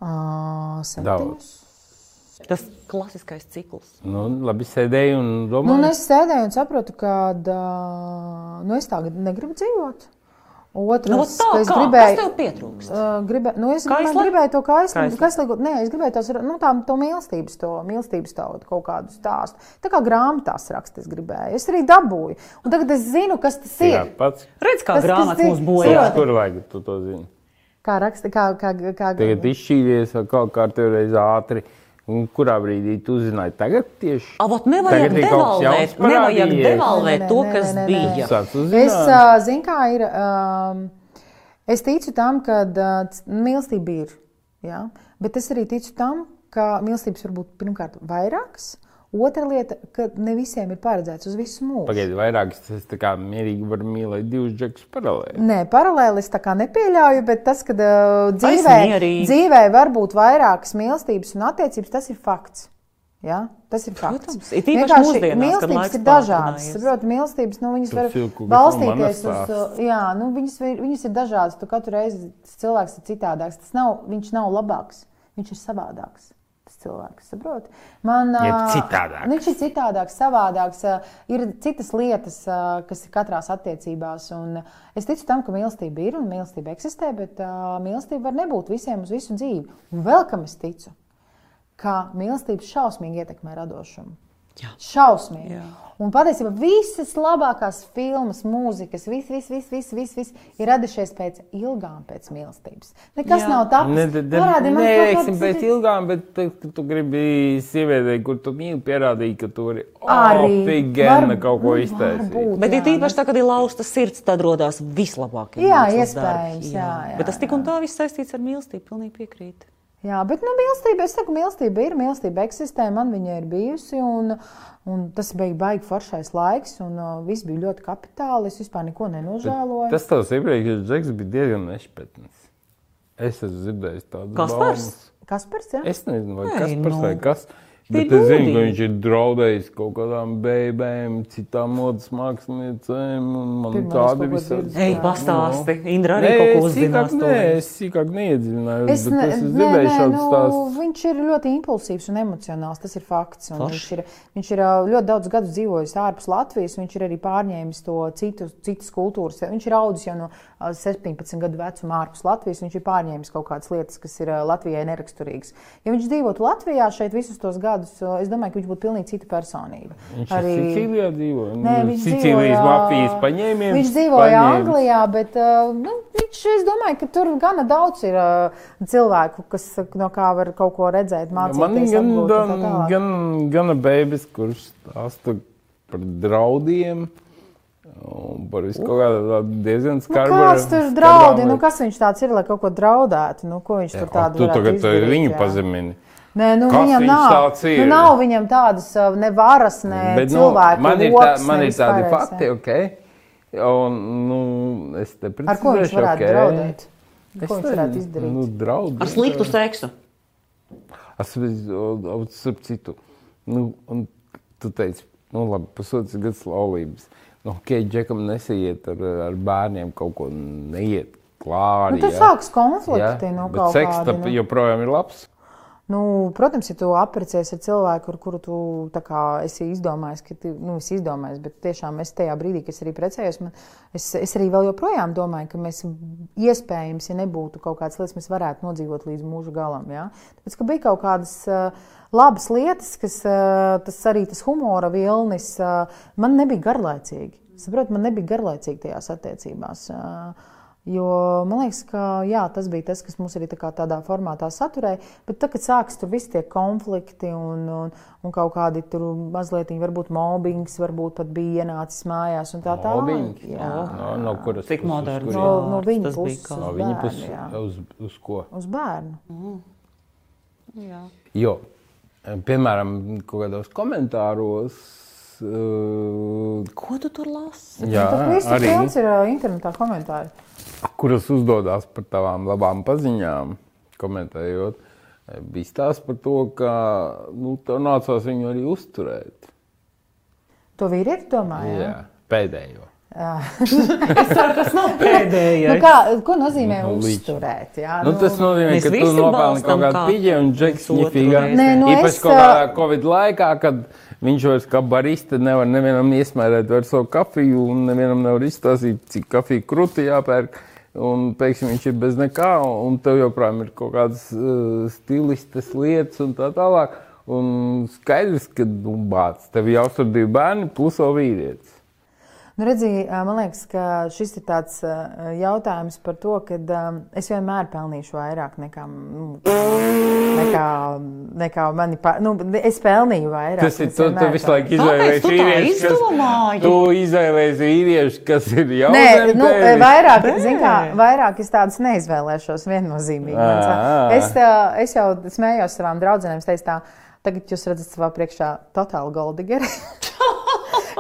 ā, Daudz. Tas klasiskais cikls. Nu, labi, sēdēju un Nu, domāju. un es sēdēju un saprotu, ka uh, nu, es tā negribu dzīvot. Otrs, Nu, tā, es kā? gribēju, Kas tev pietrūkst? Uh, gribē, nu es Kaisli? man gribēju to Kaisli. kaisli, nē, es gribēju tos, nu, tā, to mīlestības, to mīlestības tādu kaut kādu stāstu. Tā kā grāmatās rakst, es gribēju. Es arī dabūju. Un tagad es zinu, kas tas Jā, ir. pats. Redz, kā Tas- tas grāmatas mūs Jā, bojā. Kur vajag, tu to zini. Kā raksta, kā, kā, kā Tagad izšķīries kaut kā reiz ātri. Un kurā brīdī tu uzzināji? Tagad tieši. Nevajag ir kaut kas devalvēt, nevajag devalvēt to, kas nē, nē, bija. nē. Es uh, zinu, kā ir. Um, es ticu tam, ka uh, mīlestība ir. Ja? Bet es arī ticu tam, ka mīlestības var būt pirmkārt vairākas. Otra lieta, ka ne visiem ir paredzēts uz visu mūžu. Pagaidiet, vairāk es tā kā mierīgi varu mīlēt divus džekus paralēli. Nē, paralēli es tā kā nepieļauju, bet tas, ka uh, dzīvē, dzīvē var būt vairākas mīlestības un attiecības, tas ir fakts. Ja? Tas ir fakts. Protams, īpaši Vienkārši mūsdienās, mīlestības ir dažādas. pātrinājies. Saproti, mīlestības, nu, viņas Tu var Filku, balstīties uz. Jā, nu, viņas, ir- viņas ir dažādas. Tu katru reizi cilvēks ir citādāks. Tas nav, viņš nav labāks, viņš ir savādāks. Cilvēks, saproti? Man, citādāks. nu, Viņš ir citādāks, savādāks. Ir citas lietas, kas ir katrās attiecībās. Un es ticu tam, ka mīlestība ir un mīlestība eksistē, bet mīlestība var nebūt visiem uz visu dzīvi. Un vēl kam es ticu, ka mīlestība šausmīgi ietekmē radošumu. Jā. Šausmīgi. Jā. Un patiesībā visas labākās filmas, mūzikas, viss, viss, viss, viss, viss, viss ir radušies pēc ilgām pēc mīlestības. Nekas Jā. nav ne, ne, Parādi man neveiksim kādas pēc ilgām, bet tu, tu, tu gribi sievietei, kur tu mīli, pierādīt, ka tu vari Arī. opigena Var- kaut ko varbūt. Bet Jā, ir īpaši tā, kad ir lausta sirds, tad radās vislabākie. Jā, iespējams, darbi. jā, jā, Bet tas tik jā. un tā viss saistīts ar mīlestību, pilnīgi piekrīt. Jā, bet nu, mīlestība, es saku, mīlestība ir, mīlestība eksistē, man viņa ir bijusi. Un, un tas bija baigi foršais laiks, un uh, viss bija ļoti kapitāli. Es vispār neko nenožēloju. Tas tavs iepriekšējais džeks bija diezgan nešpatns. Es esmu dzirdējis tādu Kaspars? Kaspars, jā? Es nezinu, vai Ei, kas par nu. vai kas. Bet es zinu, ka viņš ir draudējis kaut kādām bērniem, citām modes māksliniecēm. un Man ko visādi. dzirdis. Ej, pastāsti. Indra arī Nē, kaut ko uzzinās. sīkāk nē, es sīkāk neiedziļinājos, Es, bet ne, es nē, šādus nu, stāstus. viņš ir ļoti impulsīvs un emocionāls. Tas ir fakts. Viņš ir, viņš ir ā, ļoti daudz gadus dzīvojis ārpus Latvijas. Viņš ir arī pārņēmis to citu, citas kultūras. Viņš ir audzis jau no ā, 17 gadu vecuma ārpus Latvijas. Viņš ir pārņēmis kaut kādas lietas, kas ir ā, Latvijai neraksturīgas. Ja viņš dzīvotu Latvijā šeit visus tos gadus, ā, es domāju, ka viņš būtu pilnīgi cita personība. Viņš arī Sicīlijā dzīvo. Nē, Nu, viņš Sicīlijas dzīvoja- mafijas paņēmiens. Viņš dzīvoja. Anglijā, bet nu, viņš, es domāju, ka tur gana daudz ir cilvēku, kas no kā var kaut ko redzēt, Man mācīties. ir gan, gan, gan, gan bērns, kurš stāsta par draudiem. Un par visu kaut kādu diezgan Nu, skarbu. kāds tur draudi? Nu, kas viņš tāds ir, lai kaut ko draudētu? Nu, ko viņš tur tādu Tu varētu tagad izdarīt, viņu jā? pazemini. Nē, nu, Kas viņam nav, nu, nav viņam tādas ne varas, ne Bet, nu, cilvēku man ir, tā, man ir tādi vispārējais, fakti, ok. Un, nu, es te Ar ko viņš precizēšu, varētu ok. draudēt? Es Ko viņš varētu izdarīt? Nu, draudi. Ar sliktu seksu. Es starp citu, nu, un tu teici, nu, labi, pusotras gadus laulības. Nu, ok, džekam nesiet ar, ar bērniem kaut ko neiet klāri. Nu, tur ja. sākas konflikti. Nu, Bet kaut seks kādi, tam nu. joprojām ir labs. Nu, protams, ja tu apprecējies ar cilvēku, ar kuru tu kā, esi izdomājis, ka tu nu, esi izdomājis, bet tiešām es tajā brīdī, kad es arī precējos, man, es, es arī vēl joprojām domāju, ka mēs iespējams, ja nebūtu kaut kādas lietas, mēs varētu nodzīvot līdz mūža galam. Ja? Tāpēc, ka bija kaut kādas uh, labas lietas, kas uh, tas arī tas humora vilnis uh, man nebija garlaicīgi. Saprot, man nebija garlaicīgi tajās attiecībās. Uh, Jo man liekas, ka jā, tas bija tas, kas mums arī tā tādā formātā saturēja. Bet tad, kad sākas tur visi tie konflikti un, un, un kaut kādi tur mazliet, varbūt mobbings, varbūt pat bija ienācis mājās un tā tālāk. Jā, no, no kuras Cik moderns? No, no viņa Tas bija puses. kā? No uz viņa puses jā. uz, uz ko? Uz bērnu. Mm. Jā. Jo, piemēram, kaut kādos komentāros. Uh, Ko tu tur lasi? jā, pilns ir internetā komentāri. Kuras uzdodas par tavām labām paziņām, komentējot, eh, bija stāsts par to, ka nu, tev nācās viņu arī uzturēt. To vīrieti domāja. Jā, pēdējo. (laughs) Es ceru, tas nav pēdējais. Nu, kā, ko nozīmē Nu, uzturēt? Jā, Nu, tas nozīmē, ka tu nopelni kaut kādu kā pīģi un džeks ņifīgā. Nē, nu Īpaši es, kaut kādā Covid laikā, kad viņš vairs kā barista nevar nevienam iesmērēt vairs savu kafiju un nevienam nevar izstāstīt, cik kafiju kruti jāpērk. Un pēkšņi viņš ir bez nekā, un tev joprojām ir kaut kādas uh, stilistas lietas un tā tālāk. Un skaidrs, ka nu, bācis tev jāuztur divi bērni plus vēl vīrietis. Nu, redzi, man liekas, ka šis ir tāds jautājums par to, ka es vienmēr pelnīšu vairāk nekā, nu, nekā, nekā mani. Pa, nu, es pelnīju vairāk. Tas ir tu, tu visu laiku izvēlējies vīriešu, kas, tu izvēlējies vīriešu, kas ir jau Nē, nu, vairāk, zin kā, vairāk es tādas neizvēlēšos viennozīmīgi. Es, es jau smējos savām draudzenēm, es teicu, tā, tagad jūs redzat savā priekšā totālu goldigeri. (laughs)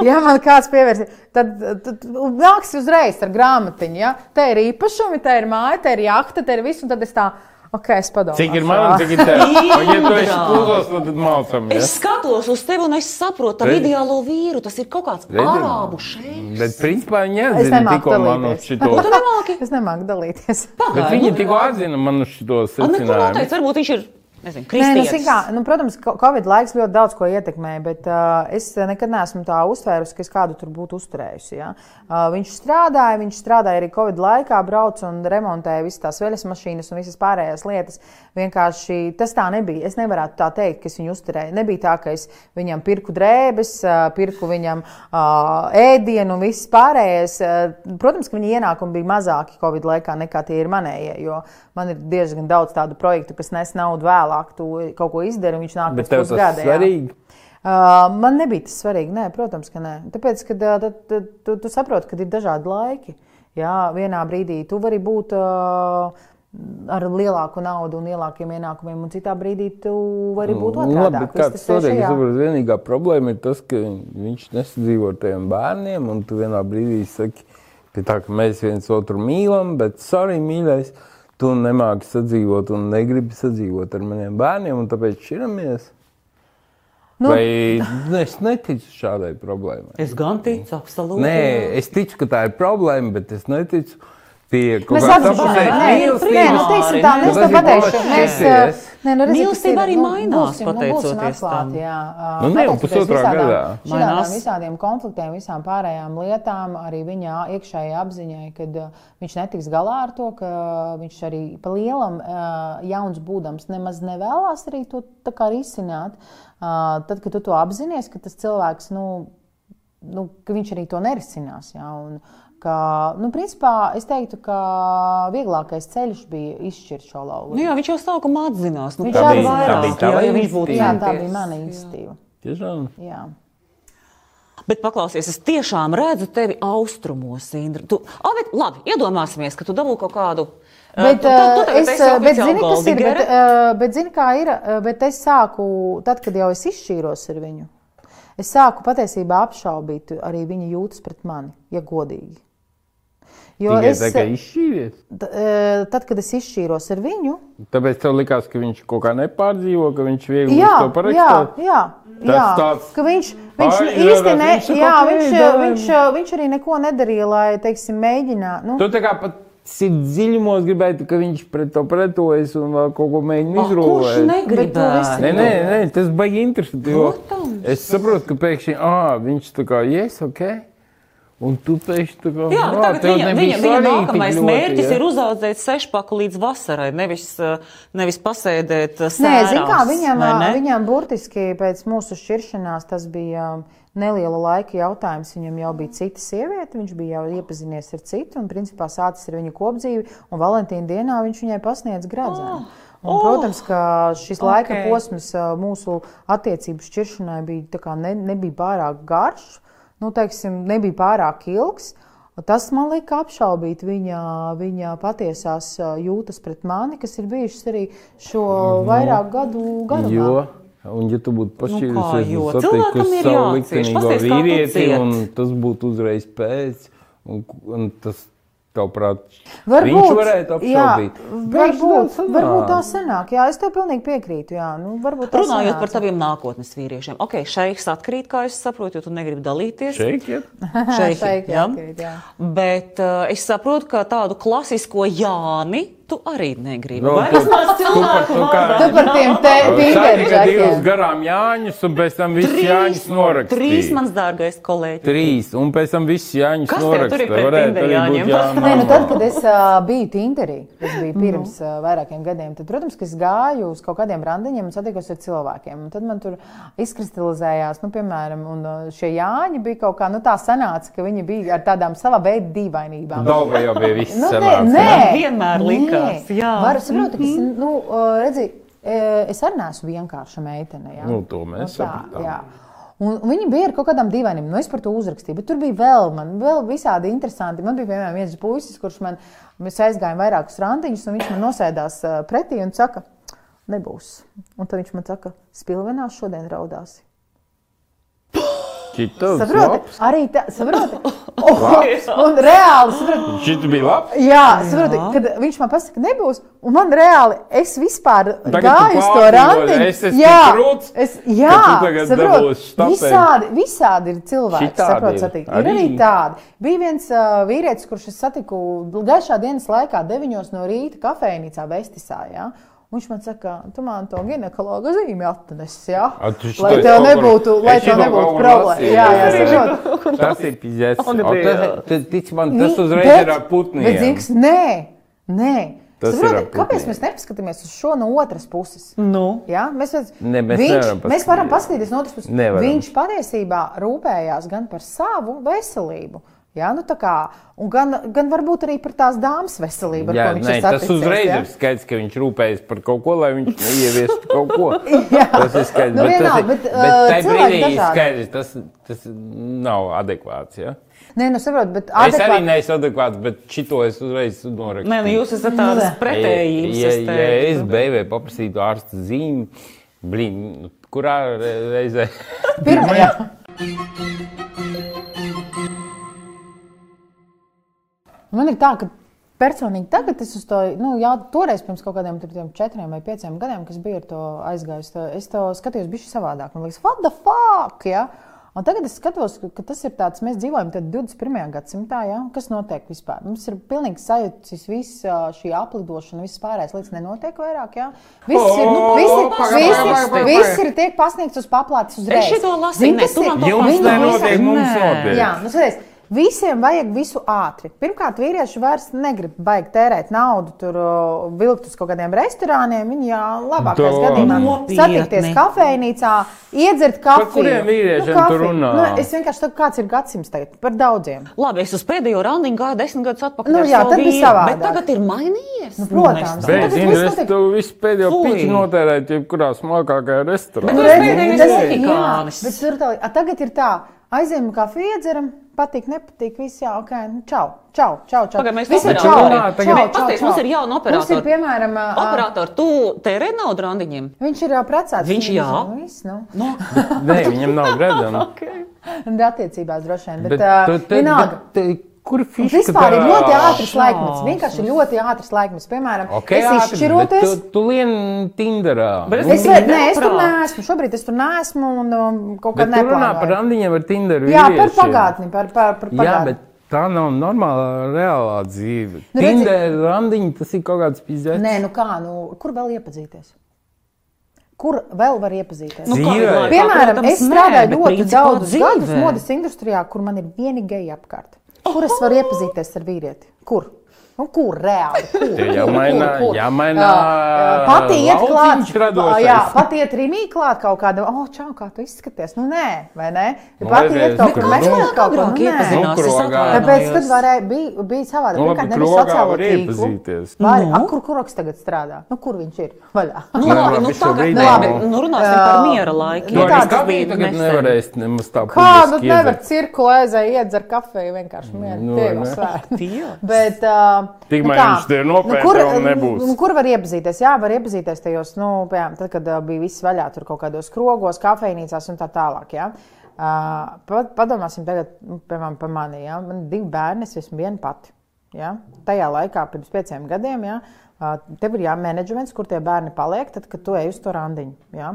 Ja man kāds pievērsies, tad, tad nāks uzreiz ar grāmatiņu. Ja? Te ir īpašumi, te ir māja, te ir jahta, te ir viss, un tad es tā, ok, es padomāju. Cik ir man, cik ir tev? (laughs) Un, ja tu esi klusos, tad mācam, ja? Es skatos uz tevi un es saprotu tavu Redzi? ideālo vīru. Tas ir kaut kāds Redzi? arābu šeit. Bet, principā, viņi Es atzina nemāku tikko man uz dalīties. šito. Tu nemāki? Es nemāku dalīties. Bet viņi tikko atzina man uz šito A, Neko secinājumu. noteica, varbūt viņš ir, nezinu, Nē, nu, kā, nu, protams, Covid laiks ļoti daudz ko ietekmēja, bet uh, es nekad neesmu tā uztvērusi, ka es kādu tur būtu uzturējusi. Ja? Uh, viņš strādāja, viņš strādāja arī Covid laikā, brauca un remontēja visas tās veļas mašīnas un visas pārējās lietas. Vienkārši tas tā nebija. Es nevaru tā teikt, ka es viņu uzturēju. Nebija tā, ka es viņam pirku drēbes, uh, pirku viņam uh, ēdienu un viss pārējais. Uh, protams, ka viņa ienākumi bija mazāki Covid laikā nekā tie ir manējie, jo man ir diezgan daudz tādu projektu, kas nes naudu vēlāk. Tu kaut ko izdari, un viņš nāk pēc tas pusgada. svarīgi. Uh, man nebija tas svarīgi. Nē, protams, ka nē. Tāpēc, ka uh, tu, tu, tu saproti, ka ir dažādi laiki. Jā, vienā brīdī tu vari būt uh, ar lielāku naudu un lielākiem ienākumiem, un citā brīdī tu vari būt otrādi. to teikt? Es saprotu, vienīgā problēma ir tas, ka viņš nesadzīvo ar tiem bērniem, un tu vienā brīdī saki, ka, tā, ka mēs viens otru mīlam, bet sorry, mīļais, tu nemāki sadzīvot un negribi sadzīvot ar maniem bērniem, un tāpēc šķiramies. Nu, Vai es neticu šādai problēmai? Es gan ticu, absolūti. Nē, es ticu, ka tā ir problēma, bet es neticu pie kaut Mēs kādas apziņas nu, mēs yes. nē, nu, redziet, Mīlestība kas ir, arī nu, mainās, nu, būsim pateicoties tam. atklāti, jā. Nu, ne Pateicoties pusotrā visādām- gadā. Mainās. visādiem konfliktiem, visām pārējām lietām, arī viņa iekšējai apziņai, ka viņš netiks galā ar to, ka viņš arī pa lielam ā, jauns būdams nemaz nevēlas arī to tā kā risināt. Ā, Tad, kad tu to apzinājies, ka tas cilvēks, nu, nu, ka viņš arī to nerisinās. Jā, un, ka, nu, principā, es teiktu, ka vieglākais ceļš bija izšķirt šo lauku. Nu, jā, viņš jau sākumā atzinās. Nu, Viņš kā arī vairāk, tā bija tava jā, viņš būtu. Jā, tā bija mana Jā. iniciatīva. Tiešām. Jā. Bet paklausies, es tiešām redzu tevi austrumos, Indra. Tu, a, bet, labi, iedomāsimies, ka tu dabū kaut kādu. Bet, tu- tu- tu es, bet zini, kas ir, bet, bet zini, kā ir, bet es sāku, tad, kad jau es izšķīros ar viņu, es sāku patiesībā apšaubīt arī viņa jūtas pret mani, ja godīgi. Jo Tikai es, tā, ka izšķīries. t- uh, tad, kad es izšķīros ar viņu, Tāpēc tev likās, ka viņš kaut kā nepārdzīvo, ka viņš viegli jā, to jā, parakstīt. jā, Tas jā, tāds- ka viņš, viņš Ai, īsti jā, ne, viņš jā, viņš, davai. viņš, viņš arī neko nedarīja, lai, teiksim, mēģinātu. Nu, Tu tā kā pat sirds dziļumos gribētu, ka viņš pret to pretojas un kaut ko mēģina A, Kurš izrūvēt. negribētu? Nē, nē, nē, tas baigi interesanti. Es saprotu, ka pēkšņi, ah, viņš tā kā, yes, ok. Un tu pēkšņi tā kā, Jā, "Ā, bet tagad tev viņa, viņa, viņa nākamais ļoti, mērķis ja?" ir uzaudzēt sešpaku līdz vasarai, nevis, uh, nevis pasēdēt Nē, sērās, zin kā, viņam, ne? viņam burtiski pēc mūsu šķiršanās tas bija neliela laika jautājums. Viņam jau bija cita sieviete, viņš bija jau iepazinies ar citu un principā sācis ar viņu kopdzīvi. Un Valentīna dienā viņš viņai pasniedz gradzenu. Oh. Un, protams, ka šis laika ok. okay. posms ā, mūsu attiecību šķiršanai bija, tā kā ne, nebija pārāk garš, nu, teiksim, nebija pārāk ilgs. Un Tas man lika apšaubīt viņa, viņa patiesās jūtas pret mani, kas ir bijušas arī šo vairāk gadu garumā. Jo, un ja tu būtu kā pašķīrusies Cilvēkam satikusi ir savu liktenīgo vīrieti, un tas būtu uzreiz pēc, un, un tas, tavuprāt, Varbūt, viņš varētu apšaubīt. Jā, varbūt, sanāk. varbūt tā sanāk. Jā, es tev pilnīgi piekrītu. Jā, nu, varbūt tā Runājot sanāca. par taviem nākotnes vīriešiem. Ok, šeiks atkrīt, kā es saprotu, jo tu negribi dalīties. Šeit, ja? (laughs) Šeiki, Šeiki jā. atkrīt, jā. Bet uh, es saprotu, ka tādu klasisko Jāni tu arī negribi. Nu, Vai tu- tas par- cilvēku tu kā- vārdā? Tu par tiem te Satika divus garām Jāņus, un pēc tam viss Jāņus Trīs, norakstīja. trīs mans dārgais kolēģis. Trīs, un pēc tam viss Jāņus Kas tev tur ir norakstīja. pret Varētu Tinder arī būt Jāņiem? Jāņu Nē, nu tad, kad es uh, biju Tinderī, tas bija pirms uh, vairākiem gadiem, tad, protams, ka es gāju uz kaut kādiem randiņiem un satikos ar cilvēkiem. Un tad man tur izkristalizējās, nu, piemēram, un, uh, šie Jāņi bija kaut kā, nu, tā sanāca, ka viņi bija ar tādām sava veida dīvainībām. Dauga jau bija viss Nu, sanāca, nē, ne? nē, vienmēr likās, jā. Var saprot, ka es, nu, redzi, eh, es arī neesmu vienkārša meitene. Jā. Nu, to mēs tā, sapratām. jā. Un viņi bija ar kaut kādām dīvainām. Nu, es par to uzrakstīju, bet tur bija vēl, man, vēl visādi interesanti. Man bija piemēram viens puisis, kurš man mēs aizgājām vairākus randiņus, un viņš man nosēdās eh, pretī un saka, nebūs. Un tad viņš man saka, spilvenās šodien raudāsi. Šitas Saproti? Arī tā, saproti? (laughs) Oh, un reāli, saproti? Šit bija labs. Jā, saproti, kad viņš man pasaka, ka nebūs, un man reāli, es vispār Tagad gāju uz to randiņu. es esmu jā, tik krūts, es, jā, ka tu tagad saprot, dabūsi štapeli. visādi, visādi ir cilvēki, Šitādi saprot, ir. Arī. tādi. Bija viens uh, vīrietis, kurš es satiku gaišā dienas laikā, 9 no rīta kafejnīcā Vestisā. Ja? Viņš man saka, tu man to ginekologa zīmi atnesi, ja? Lai tev nebūtu, lai tev nebūtu problēma. Jā, jā, jā, jā. saprot. Tas ir pizēts. Tic man, tas uzreiz bet- ir ar putniem. Bet, zini, kas- nē, nē. Tas ar kāpēc mēs nepaskatāmies uz šo no otras puses? Nu. Ja? Mēs, Ne, mēs viņš, mēs varam paskatīties. paskatīties no otras puses. Nevaram. Viņš patiesībā rūpējās gan par savu veselību. Ja? Nu, kā, un gan, gan varbūt arī par tās dāmas veselību. Jā, ko viņš nē, tas saticies, uzreiz ja? ir skaidrs, ka viņš rūpējas par kaut ko, lai viņš neieviestu kaut ko. (laughs) Tas ir skaidrs. Nu, bet tas vienalga, ir, bet, bet uh, tajā brīdī ir skaidrs, tas, tas nav adekvāts. Ja? Nē, nu, saprot, bet Es arī adekvāti- neesmu adekvāts, bet šito es uzreiz norakstu. Nē, nu jūs esat tādas pretējības. Ja, es ja, ja es teiktu. beigās paprasītu ārsta zīmi, blīn, nu, kurā re- reizē? Pirmajā. (laughs) (laughs) Man ir tā, ka personīgi tagad es uz to, nu, jā, toreiz pirms kaut kādiem tur tiem četriem vai pieciem gadiem, kas bija ar to aizgājis, to, es to skatījos bišķi savādāk. Man liekas, what the fuck, ja? Un tagad es skatos, ka, tas ir tāds, mēs dzīvojam tad 21. gadsimtā, ja? kas notiek vispār. Mums ir pilnīgi sajūtis viss šī aplidošana, viss pārējais lietas nenotiek vairāk, ja? Viss ir, nu, viss ir, pagaid, viss pagaid, ir, pagaid, viss ir tiek pasniegts uz paplātes uzreiz. Es šito lasīju, tu ir? Jums nenotiek, mums notiek. Jā, nu, skaties, visiem vajag visu ātri. Pirmkārt, vīrieši vairs negrib baigt tērēt naudu, tur vilkt uz kaut kādiem restorāniem. Viņi jā, labākais To- gadījumā Nopietni. satikties kafejnīcā, iedzert kafiju. kuriem vīriešiem tu kafiju. runā? Nu, es vienkārši saku, kāds ir gadsimts tagad par daudziem. Labi, es uz pēdējo randiņu gāju desmit gadus atpakaļ. Nu jā, tad bija savādāk. Bet tagad ir mainījies. Nu, protams. es- Bet- Bet, viss es tev visu pēdējo pīķi notērēju, jebkurā smagākajā restorānā. Nu, Nu, redzi, tas- esmu jā, bet tur tā, a, tagad ir tā, aizējām kafiju iedzeram, patīk, nepatīk, viss jā, ok, nu, čau, čau, čau. čau. Pagaid, mēs Visi čau, Runā, čau, tagad- čau, Pasties, čau. mums ir jauni Mums ir, piemēram, ā, Operatori, tu tērē naudu randiņiem. Viņš ir jau precēts. Viņš jā. zina Viss, nu. Nu, Nē, viņam nav redzama. (laughs) Un Attiecībās droši vien. Bet, Bet, tu- uh, tu- vienalga. bet, Kur fiziski Vispār ir ļoti ātrs laikmets. Vienkārši ļoti ātrs laikmets. Piemēram, Okay, es izšķiroties. Tu, tu lien Tinderā. Bet es- Es, nē, es tur neesmu. Šobrīd es tur neesmu un um, kaut kā tu runā par neplānoju. randiņiem ar Tinderu. Jā, par pagātni. Par, par, par Jā, pagātni. bet tā nav normāla reālā dzīve. Nu, Tinder randiņi tas ir kaut kāds pizēts. Nē, nu kā, nu, kur vēl iepazīties? Kur vēl var iepazīties? nu, laikā, Piemēram, es strādāju ļoti daudzus dzīvē. gadus modes industrijā, kur man ir vieni geji apkārt. Kur es varu iepazīties ar vīrieti? Kur? Nu, kur reāli? Kur? Tie jāmaina- Kur, kur? jāmaina Jā, Pat iet klāt, radošais. jā, pat iet rīmī klāt kaut kāda, oh, čau, kā tu izskaties. Nu, nē, vai ne? Nu, Pat iet kaut kur kur meklēt nu- kaut ko. Agrāk Nu, nē. Nu. Tāpēc, kad varēja, bija, bija savādāk, Nu, labi, pirmkārt, nebija krogā sociālo var tīklu. iepazīties. Var, Nu? a, kur kroks tagad strādā? Nu, kur viņš ir? Vaļā. Nu, Nu, labi, labi, nu, tagad nav. bet, nu, runāsim par miera laikiem. Nu, Nu, tāds arī skāpī tagad nevarēs nemaz tā publiski nevar iedzert. cirku aizēja iedzer kafiju vienkārši. Nu, ne. svētki. Dievs. Bet, uh, Tikmēr kā? viņš te nopērta, kur, vēl nebūs. Nu, kur var iepazīties? Jā, var iepazīties tajos, nu, piemēram, tad, kad bija viss vaļā, tur kaut kādos krogos, kafejnīcās un tā tālāk. Jā. Uh, pa- padomāsim tagad, nu, piemēram, par mani. Jā. Man ir divi bērni, es esmu viena pati. Jā. Tajā laikā, pirms pieciem gadiem, jā, tev ir jāmenedžments, kur tie bērni paliek, tad, kad tu ej uz to randiņu. Jā.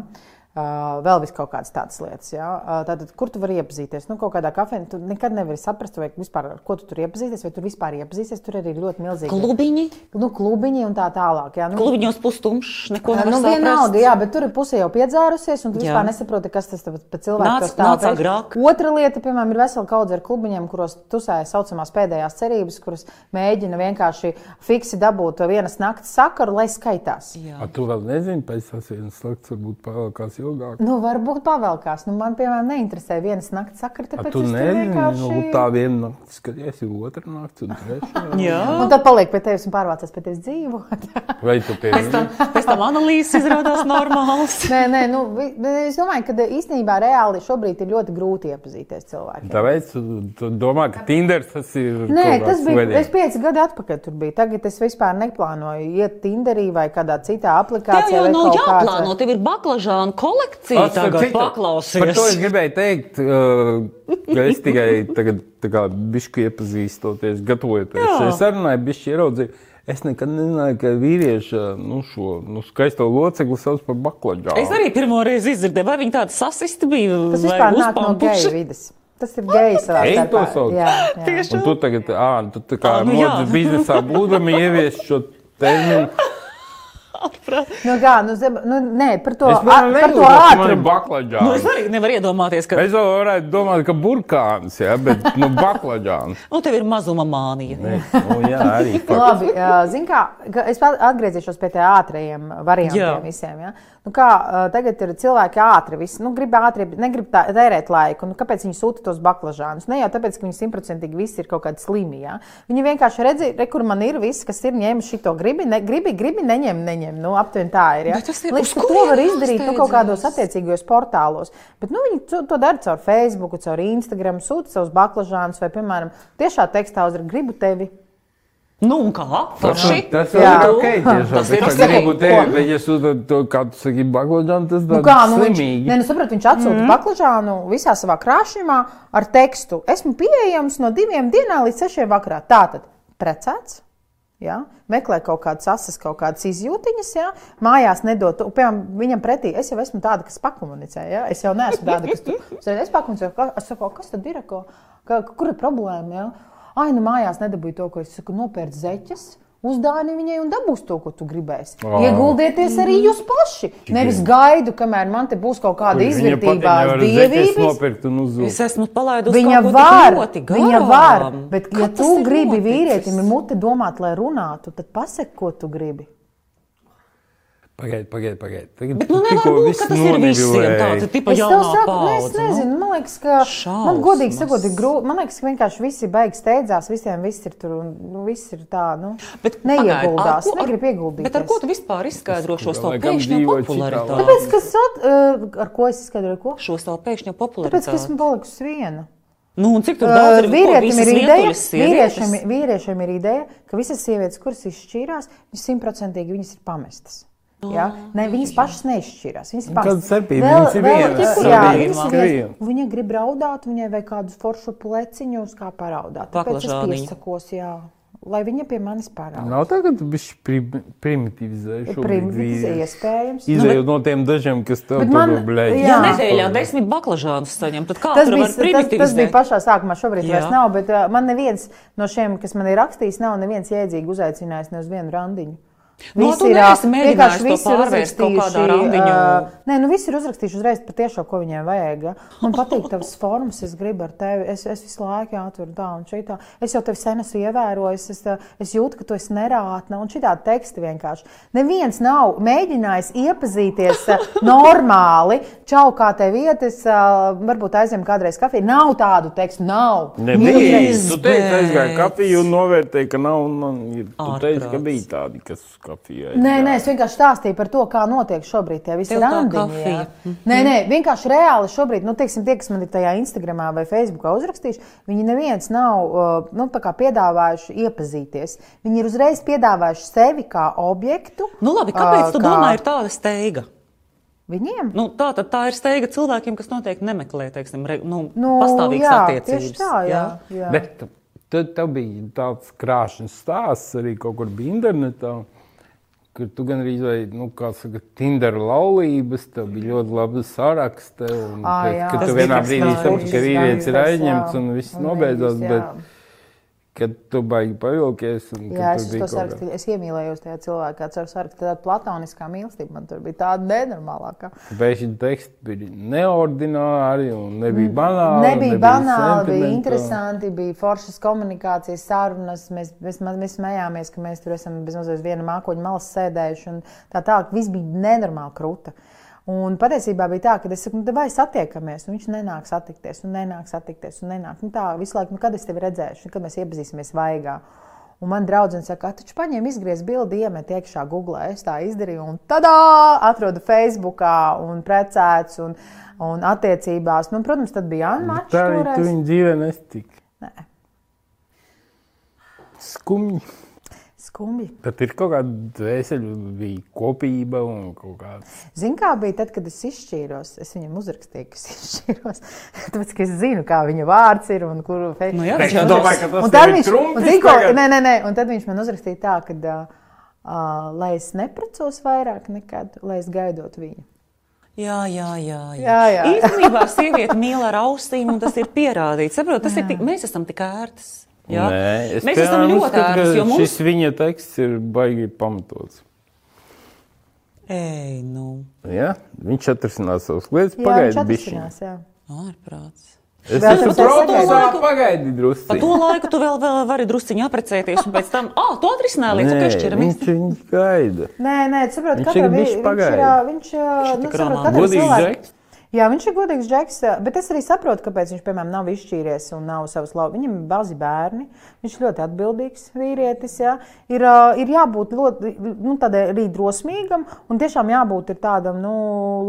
Uh, vēl vis kaut kādas tādas lietas. Ja? Uh, tātad, kur tu vari iepazīties? Nu, kaut kādā kafejnīcā tu nekad nevari saprast, vai vispār, ar ko tu tur iepazīties, vai tur vispār iepazīties. Tur arī ir ļoti milzīgi Klubiņi, nu, klubiņi un tā tālāk. Jā, nu, klubiņos pustumšs, neko nevar Nu, saprast. vienalga, jā, bet tur ir puse jau piedzērusies, un tu Jā. vispār nesaproti, kas tas pa cilvēku Nāc- agrāk. Otra lieta, piemēram, ir vesela kaudze ar klubiņiem, kuros tusēja saucamās pēdējās cerības, kuras mēģina vienkārši fiksi dabūt to vienas nakts sakaru, lai skaitās. Jā. A, tu vēl nezini, pēc tas viens slēgts varbūt pavēlkās ilgāk. Nu, varbūt pavēlkās. Nu, man, piemēram, neinteresē vienas nakts sakara, A, tāpēc tu es tur nezini, vienkārši... nu, tā viena naktis, kad esi otra naktis un trešā. (laughs) Jā. Un tad paliek pie tevis un pārvācās pie tevis dzīvot. (laughs) Vai tu pie Pēc tam, pēc tam analīzes izrādās normāls. (laughs) nē, nē, nu, es domāju, ka īstenībā reāli šobrīd ir ļoti grūti iepazīties cilvēkiem. Tāpēc tu, tu domā, ka Tinders tas ir. Nē, tas kāds bija. vediens? Es pieci gadi atpakaļ tur biju. Tagad es vispār neplānoju iet Tinderī vai kādā citā Tev aplikācijā. jau vai nav kāds, jāplāno, vai- tev ir baklažāna kolekcija. Starp Tagad citu, Par to es paklausies. gribēju teikt, uh, ka es tikai tagad tā kā bišķi iepazīstoties, gatavojoties Jā. šai sarunai, bišķi ieraudzīju. Es nekad nezināju, ka vīrieši nu, šo nu, skaisto locekli sauc par baklaģānu. Es arī pirmo reizi izdzirdēju, vai viņi tādi sasisti bija. Tas vispār nāk no geju vidas. Tas ir gejs savā Ej, to starpā. sauc. Jā, jā. Tieši Un tu tagad, ah, tu tā kā Ā, nu modes biznesā būdami ievies šo terminu. (laughs) Nu, kā, nu, zem, nu, nē, par to, a, par to ātrumu. Nu, es arī nevaru iedomāties, ka Es varētu domāt, ka burkāns, ja, bet nu, baklaģāns. (laughs) nu, tev ir mazuma mānija. Nē, nu, jā, arī. (laughs) Labi, zinu, kā ka es atgriezīšos pie tiem ātriem variantiem Jā. visiem. Ja? Nu, kā, ā, tagad ir cilvēki ātri, visi, nu, grib ātri, negrib tā, tērēt laiku. Nu, kāpēc viņi sūta tos baklažānus? Ne jau tāpēc, ka viņi simtprocentīgi visi ir kaut kādi slimi. Ja? Viņi vienkārši redz, re, kur man ir viss, kas ir ņēmis šito gribi, ne, gribi, gribi neņem, neņem. Nu, aptuveni tā ir. Ja? Bet tas ir- ka to var izdarīt nu, kaut kādos attiecīgos portālos. Bet nu, viņi to, dara caur Facebook, caur Instagram, sūta savus baklažānus vai, piemēram, tiešā tekstā uzrakst gribu tevi. Nu, un kā? Forši? Tas Jā. ir ok. Tiešām, Tas ir es ok. gribu bet ja sūta to, kā tu saki, baklaģānu, tas Nu, kā, nu, viņš, slimīgi. ne, nu, saprot, viņš atsūta mm. baklažānu visā savā krāšņumā ar tekstu: Esmu pieejams no diviem dienām līdz sešiem vakarā. Tātad precēts. Ja? Meklē kaut kādas asas, kaut kādas izjūtiņas, ja? mājās nedod. tu- Piemēram, viņam pretī es jau esmu tāda, kas pakomunicē. Ja? Es jau neesmu tāda, kas tur es pakomunicēju. ka- Es saku, kas tad ir? Ko, ka, kur ir problēma? Ja? Ai, nu mājās nedabūju to, ko es saku, nopērts zeķes. Uzdāni viņai un dabūs to, ko tu gribēsi. Ā. Ieguldieties arī jūs paši. Nevis gaidu, kamēr man te būs kaut kāda izvērtībā dievības. Es esmu palaidusi Viņa kaut ko tik var, viņa var, bet, ja tu gribi noticis? vīrietim ir mute domāt, lai runātu, tad pasaki, ko tu gribi. Pagaid, pagaid, pagaid. Tagad Bet nu tikko būt, viss ka tas ir visiem tāds, tipa Es tev jaunā saku, nu, es paudze. nu. nezinu, man liekas, ka man Šausmas. godīgi sakot, ir grūti. Man liekas, ka vienkārši visi beigas steidzās, visiem viss ir tur un nu, viss ir tā, nu, Bet neieguldās, pagaid, ar negrib ieguldīt. Bet ar ko tu vispār izskaidro šo savu pēkšņo popularitāti? Tāpēc, ka sat, uh, ar ko es izskaidroju, ko? Šo savu pēkšņo Tāpēc, ka popularitāti. esmu palikusi viena. Nu, un cik tur daudz ir Vīrietim ir ideja, vīriešiem vīriešiem, vīriešiem ir ideja, ka visas sievietes, kuras izšķīrās, viņas simtprocentīgi viņas ir pamestas. Ja? Ne, viņas pašas neizšķirās. Viņas Kāda pamestas. starpība? Vēl- Viņas ir vēl- vienas. jā, viņas ir vienas. Viņa grib raudāt, viņai vajag kādu foršu pleciņu, uz kā paraudāt. Tāpēc es piesakos, jā, lai viņa pie manis parāda. Nav tā, ka tu bišķi pri- primitivizēji šo Primitīvs iespējams. Izējot no tiem dažiem, kas tev Bet man- blēģi. jā. Ja nedēļā desmit baklažānus saņem, tad kā Tas bija, tas, tas bija pašā sākumā, šobrīd Jā. vairs nav. Bet uh, man neviens no šiem, kas man ir rakstījis, nav neviens jēdzīgi uzaicinājis ne uz vienu randiņu. No, Visi ir vienkārši to visi ir uzrakstījuši, ā, Nē, nu visi ir uzrakstījuši uzreiz par tiešo, ko viņiem vajag. ja. Man patīk tavs formas, es gribu ar tevi. Es, es visu laiku jāatver tā un šitā. Es jau tevi sen esmu ievērojis, es, es jūtu, ka tu esi nerātna un šitā teksti vienkārši. Neviens nav mēģinājis iepazīties (laughs) normāli. Čau, kā tev vietas, varbūt aizjām kādreiz kafiju. Nav tādu tekstu, nav. Nebija. Tu teici, aizgāju Izbeidz. kafiju un novērtēji, ka nav. un ir. Tu teici, ka bija tādi, kas uz kafiju. Nē, nē, es vienkārši stāstīju par to, kā notiek šobrīd tie visi randiņi. jā. Nē, nē, vienkārši reāli šobrīd, nu, teiksim, tie, kas man ir tajā Instagramā vai Facebookā uzrakstījuši, viņi neviens nav uh, nu, tā kā piedāvājuši iepazīties. Viņi ir uzreiz piedāvājuši sevi kā objektu. Nu, labi, kāpēc ā, tu domā, ir tāda steiga? Viņiem? Nu, tā, tad tā ir steiga cilvēkiem, kas noteikti nemeklē teiksim, re, nu, Nu, pastāvīgas jā, attiecības. Tā, jā. jā. Bet tad tev bija tāds krāšņs stāsts arī kaut kur internetā. Kur tu gan arī, vai, nu, kā saka, Tinder laulības, tev bija ļoti laba saraksta. Un, pēc, jā. kad Tas tu vienā brīdī saprati, ka vīrietis ir Tas, jā. aizņemts un viss Un nobeidzās. nevis. Bet, kad tu baigi pavilkies, un Jā, es to sarakstu, es iemīlējos tajā cilvēkā, ar sarakstu, tāda platoniskā mīlestība man tur bija tāda nenormālākā. Bēži teksti bija neordināri un nebija banāli. Nebija banāli, bija interesanti, bija foršas komunikācijas, sarunas. Mēs, mēs, mēs smējāmies, ka mēs tur esam bezmazliet viena mākoņa malas sēdējuši. un Tā tālāk viss bija nenormāli krūta. Un patiesībā bija tā, ka es saku, nu, vai satiekamies, un viņš nenāk satikties, un nenāk satikties, un nenāk. Nu, tā visu laiku, nu, kad es tevi redzēšu, kad mēs iepazīsimies vaigā. Un man draudzene saka, ka taču paņem, izgriez bildi, iemet iekšā Google. Es tā izdarīju, un tādā atrodu Facebookā un precēts un, un attiecībās. Nu, protams, tad bija Anna Tā arī tu viņa dzīvē nestiki. Nē. Skumji. Skumji. Tad ir kaut kāda dvēseli, bija kopība un kaut kāda. Zini, kā bija tad, kad es izšķīros? Es viņam uzrakstīju, ka es izšķīros. (laughs) Tāpēc, ka es zinu, kā viņa vārds ir un kuru fe- Nu jā, viņš jau domāju, ka tas Un ir viņš, trumpis un, zini, ko, tagad. nē, nē, nē, un tad viņš man uzrakstīja tā, ka, uh, uh, lai es neprecos vairāk nekad, lai es gaidot viņu. Jā, jā, jā. jā. Jā, jā. Īstenībā sieviete mīl ar ausīm, un tas ir pierādīts. Saprot, tas ir tik, mēs esam tik ērtas. Jā? Nē, es mēs esam ļoti ka jo mums Šis viņa teksts ir baigi pamatots. Ej, nu, Ja? Viņš atrisinās savas lietas, Jā, viņš atrisinās, jā. ārprāts. Es Vēl esmu sagaidu. pagaidi Pa drusci. to laiku tu vēl, vēl vari drusciņā aprecēties, un pēc tam, ah, tu atrisināji līdz Nē, piešķiramies. viņš viņu gaida. Nē, nē, Viņš katram bišķi viņš ir, viņš, Viņš ir nu, tik saprot, katram cilvēkam-. Jā, viņš ir godīgs džeks, bet es arī saprotu, kāpēc viņš, piemēram, nav izšķīries un nav savas lauvas. Viņam ir bazi bērni, viņš ļoti atbildīgs vīrietis. Jā. Ir, ir jābūt ļoti nu, arī drosmīgam un tiešām jābūt tādam, nu,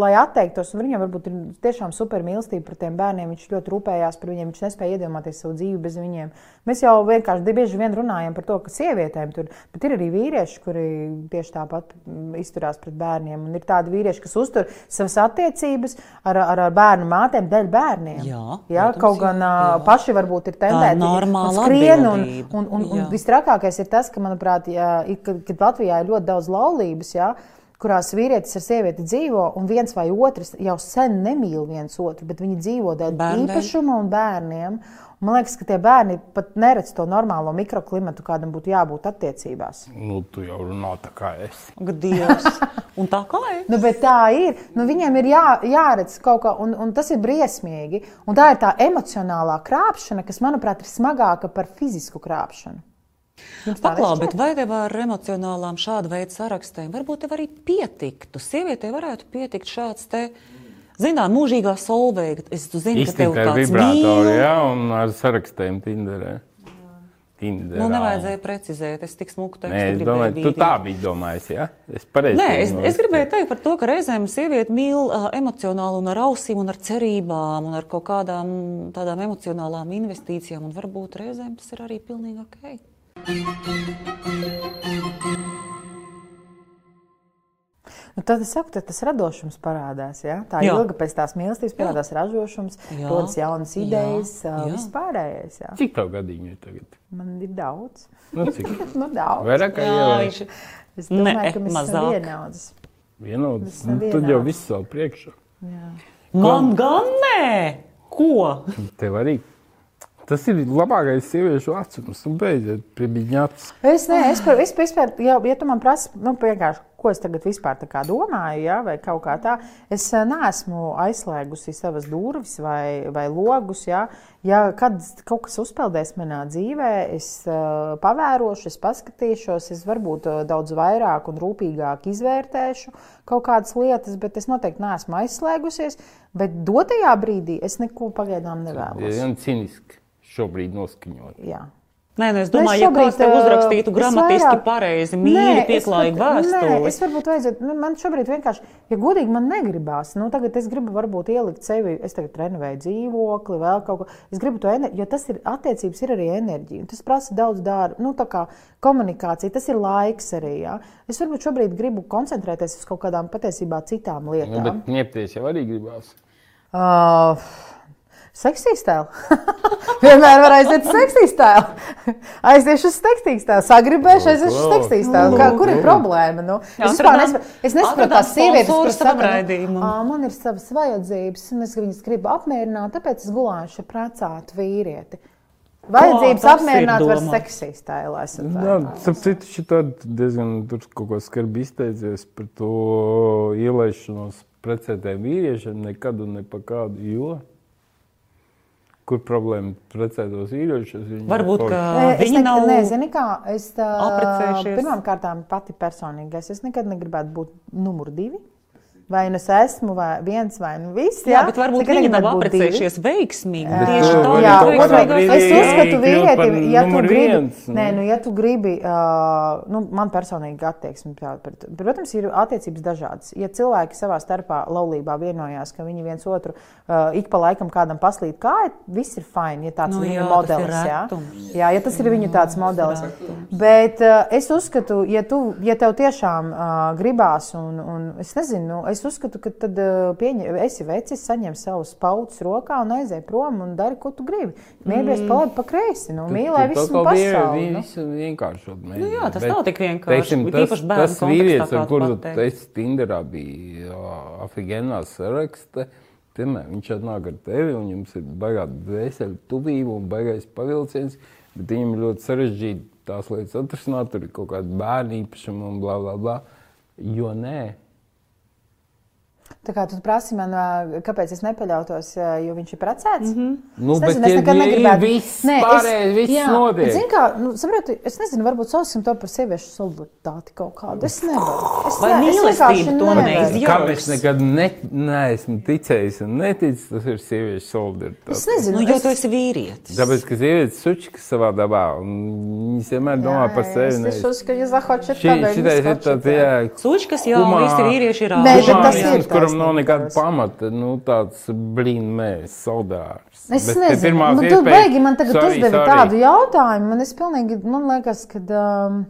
lai atteiktos. Viņam varbūt ir tiešām super mīlestība par tiem bērniem. Viņš ļoti rūpējās par viņiem, viņš nespēja iedomāties savu dzīvi bez viņiem. Mēs jau vienkārši bieži vien runājam par to, ka sievietēm tur, ir arī vīrieši, kuri tieši tāpat mm, izturās pret bērniem. Un ir tādi vīrieši, kas uztur savas attiecības ar, ar, ar bērnu mātēm dēļ bērniem. Jā, jā protams, kaut gan jā, jā. paši varbūt ir tendēti skrien. Un, un, un, un Jā. visstrakākais ir tas, ka, manuprāt, jā, kad, kad Latvijā ir ļoti daudz laulības. Jā, kurās vīrietis ar sievieti dzīvo, un viens vai otrs jau sen nemīl viens otru, bet viņi dzīvo dēļ Bērnu dēļ. īpašuma un bērniem. Man liekas, ka tie bērni pat neredz to normālo mikroklimatu, kādam būtu jābūt attiecībās. Nu, tu jau runā tā kā es. Dievs. (laughs) Un tā kā ir. Nu, bet tā ir. Nu, viņiem ir jā, jāredz kaut kā, un, un tas ir briesmīgi. Un tā ir tā emocionālā krāpšana, kas, manuprāt, ir smagāka par fizisku krāpšanu. Jums tā Paklā, nešķiet? bet vai tev ar emocionālām šāda veida sarakstiem varbūt tev arī pietiktu? Sievietei varētu pietikt šāds te, zinām, mūžīgā solveiga. Es tu zinu, ka tev tāds vibrātoru, mīl. jā, un ar sarakstiem Tinderē. Tinderā. Nu, nevajadzēja precizēt, es tik smuku tekstu Nē, es domāju, tu bīdīt. tā biji domājis, jā? Es pareizi. Nē, es, es gribēju teikt par to, ka reizēm sieviete mīl uh, emocionāli un ar ausīm, un ar cerībām, un ar kaut kādām tādām emocionālām investīcijām, un varbūt reizēm tas ir arī pilnīgi ok. Nu, tad es saku, tad tas radošums parādās. Ja? Tā Jā. ilga pēc tās mīlestības parādās radošums, Jā. rodas jaunas Jā. idejas, Jā. viss pārējais. Jā. Cik tev gadiņu ir tagad? Man ir daudz. Nu, cik? (laughs) Nu, daudz. Vairāk kā Jā, jau viņš Es domāju, Nē, ka mēs esam mazāk. vienaudas. vienots. esam Nu, tad jau viss vēl priekšā. Man gan nē! Ko? Tev arī. Tas ir labākais sieviešu vecums. Nu, beidziet, pie viņas. Es, ne, es, vispār, ja, ja tu man prasi, nu, vienkārši, ko es tagad vispār domāju, ja, vai kaut kā tā, es eh, neesmu aizslēgusi savas durvis vai, vai logus. Ja, ja kad kaut kas uzpeldēs manā dzīvē, es uh, pavērošu, es paskatīšos, es varbūt uh, daudz vairāk un rūpīgāk izvērtēšu kaut kādas lietas, bet es noteikti neesmu aizslēgusies. Bet dotajā brīdī es neko pagaidām nevēlos. Tas ir cīniski šobrīd noskaņot. Jā. Nē, nu es domāju, ja šobrīd, kāds tev uzrakstītu es gramatiski vairāk- pareizi, mīļi, es pieklājīgi pat- Nē, vēstuli. es varbūt vajadzētu, nu, man šobrīd vienkārši, ja godīgi man negribās, nu, tagad es gribu varbūt ielikt sevi, es tagad renovēju dzīvokli, vēl kaut ko, es gribu to enerģiju, jo tas ir, attiecības ir arī enerģija, un tas prasa daudz darba, nu, tā kā komunikācija, tas ir laiks arī, jā. Es varbūt šobrīd gribu koncentrēties uz kaut kādām patiesībā citām Nu, lietām. bet ņemties jau arī gribās. Uh, Seksīs tēlu. (laughs) Vienmēr var aiziet uz seksīs tēlu. Aiziešu uz seksīs tēlu. Sagribēšu, aiziešu uz seksīs tēlu. Kā, kur ir problēma? Nu, Jā, es nesaprotu, es nesaprotu tās sievietes, kuras. "Ā, man ir savas vajadzības, un es viņas gribu apmierināt, tāpēc es gulāšu precētu vīrieti. Vajadzības ir apmierināt var esat Jā, citu, šitā diezgan tur kaut ko skarbi izteicies par to ielaišanos precētiem vīriešiem nekad un ne pa kādu, jo kur problēma precētos viņi Varbūt, ka Nē, Es viņi nav. nezinu, kā es apprecējušies. pirmkārt, pati personīgais. Es nekad negribētu būt numur divi. Vai nu es esmu, vai viens, vai nu viss. Jā, bet varbūt viņi nav apprecējušies veiksmīgi. Bet Tieši tu tā, Jā, otrā- brīdī es uzskatu, vīrieti, ja tu gribi, viens, nu. nē, nu, ja tu gribi, uh, nu, man personīgi attieksme, tā, pret, protams, ir attiecības dažādas. Ja cilvēki savā starpā laulībā vienojās, ka viņi viens otru uh, ik pa laikam kādam paslīd kāja, viss ir fini, ja tāds Nu ir jā, tas ir modelis. Jā. jā, ja tas ir viņu tāds modelis. Bet uh, es uzskatu, ja, tu, ja tev tiešām uh, gribās, un, un es nezinu, nu, es uzskatu, ka tad uh, pieņem, esi vecis, saņem savus pautus rokā un aizej prom un dari, ko tu gribi. Mīlies mm. pa labi, pa kreisi, nu, mīlē visu pasauli. nu. Visu vienkāršot mēģina. Nu jā, tas Bet, nav tik vienkārši, Teiksim, tas, tas vīrietis, ar kuru es Tinderā biju Afigenā sarakstā, Piemēram, viņš atnāk ar tevi, un jums ir baigā dvēseli tuvība un baigais pavilciens, bet viņam ir ļoti sarežģīti tās lietas atrisināt, tur ir kaut kāda bērna īpašuma un bla, bla, bla. Jo nē, Tā kā tu prasi man, kāpēc es nepaļautos, jo viņš ir precēts? Mm -hmm. Nu, es bet nezinu, es nekad ir negribētu. viss pārējais, viss notiek. Zini, kā, nu, saproti, es nezinu, varbūt saucam to par sieviešu solidaritāti kaut kādu. Es nevaru. Es, Vai ne, es mīlestība vienkārši to nevaru. neizjūt? kam es nekad ne, neesmu ticējis un neticis, tas ir sieviešu Es solidaritāte. nezinu, Nu, jo es- tu esi vīrietis. Tāpēc, ka sievietes sučikas savā dabā, un viņas vienmēr domā Jā, par jā, sevi. Es uzskatu, ja zahočat, Šī, šitais ir tāds, jā, Sučkas, jā, Humā- visi vīrieši ir Nē, bet tas ir Kuram nav nekāda pamata, nu, tāds blīnmēs, soldārs. Es Bet nezinu, pirmās nu, tu beigi man tagad Sorry, uzdevi sorry. tādu jautājumu. Man, es pilnīgi, man liekas, ka. Um,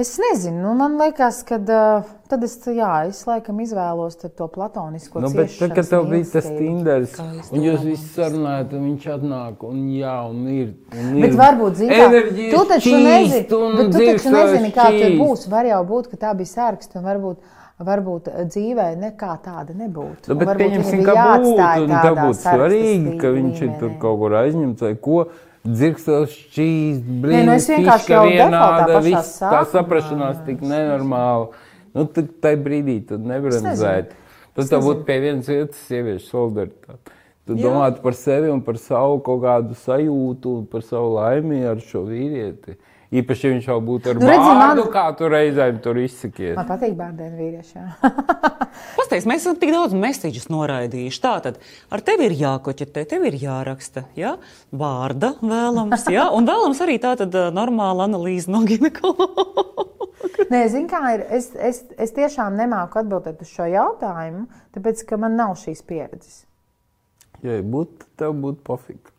Es nezinu, nu, man liekas, ka uh, tad es, jā, es laikam izvēlos to platonisko Nu, bet tad, kad tev bija tas. Tinders, un jūs visi sarunājat, un viņš atnāk, un jā, un ir. Un Bet ir varbūt, zini, kā, enerģijas tu taču nezini, bet tu taču nezini, kā tur būs. Var jau būt, ka tā bija sērksta, un varbūt, varbūt dzīvē nekā tāda nebūtu. Nu, bet pieņemsim, ka būtu, tev tādā būtu svarīgi, ka viņš ir tur kaut kur aizņemts vai ko. Dzirkstos Nē, blīņas, nu es vienkārši jau pašā viss tā saprašanās tik nenormāla. Nu, tad tajā brīdī tad nebrandzēt. Tad tev būtu pie vienas vietas sieviešu solidaritāte. Tu Jā. domātu par sevi un par savu kaut kādu sajūtu un par savu laimi ar šo vīrieti. Īpaši, ja viņš jau būtu ar Nu, redzi, man- vārdu, kā tu reizēm tur izsakies. Man patīk bērnu vīrieši. jā. (laughs) Pastāstiet, mēs esam tik daudz mēsīčus noraidījuši. Tātad ar tevi ir jākoķetē, tev ir jāraksta ja? vārda vēlams, ja? un vēlams arī tātad normāla analīze no ginekologa. Nē, zini, kā ir. Es, es, es tiešām nemāku atbildēt uz šo jautājumu, tāpēc ka man nav šīs pieredzes. Ja būtu, tev būtu pofīgi.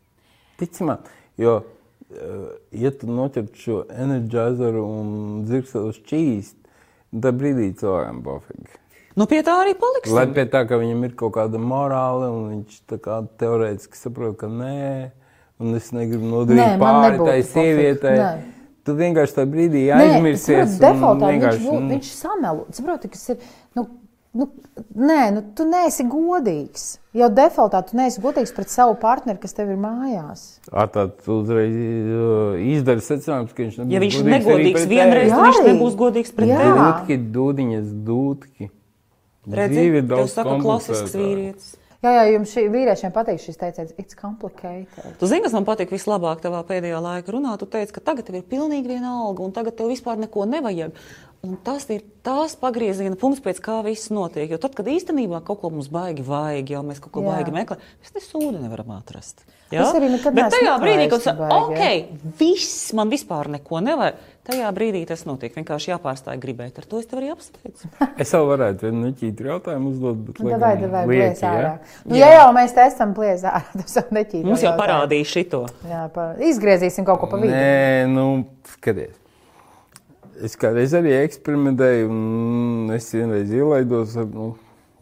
Tici man, jo, ja tu noķertu šo enerģēzaru un dzirkstelu šķīst, tad brīdī cilvēkam pofīgi. Nu, pie tā arī paliksim. Lai pie tā, ka viņam ir kaut kāda morāla, un viņš teorētiski saprot, ka nē, un es negribu Nē, nodarīt pāri tai sievietei. Nē. Tu vienkārši tajā brīdī Nē, aizmirsies. saproti, defaultā viņš, vienkārši, nu, viņš samelo. Saproti, kas ir. Nu, Nu, nē, nu, tu neesi godīgs. Jau defaultā tu neesi godīgs pret savu partneri, kas tev ir mājās. Tad uzreiz uh, izdara secinājums, ka viņš nebūs Ja viņš ir negodīgs vienreiz, tad viņš nebūs godīgs pret tevi. Dūtki, dūdiņas, dūtki. Redzi, tev daudz saka klasisks vīrietis. Jā, jā, jums šī vīriešiem patīk šis teiciens, it's complicated. Tu zini, kas man patīk vislabāk tavā pēdējā laikā runā? Tu teici, ka tagad tev ir pilnīgi viena alga, un tagad tev vispār neko nevajag. Un tas ir tās pagrieziena punkts, pēc kā viss notiek. Jo tad, kad īstenībā kaut ko mums baigi vajag, jau mēs kaut ko Jā. baigi meklējam, mēs ne sūdu nevaram atrast. Es arī nekad Bet neesmu tajā brīdī, kad saka, ok, viss, man vispār neko nevajag, tajā brīdī tas notiek. Vienkārši jāpārstāj gribēt. Ar to es tev arī apsveicu. (laughs) Es vēl varētu vienu neķītu jautājumu uzdot, bet Nu, Davai, davai, lieki, ja? Nu, ja jau mēs te esam plies ārā, (laughs) tad jau neķīdām. Mums jau parādīja šito. Jā, pa... izgriezīsim kaut ko pa vidu. Nē, nu, skaties. Es kādreiz arī eksperimentēju, un es vienreiz ielaidos ar nu,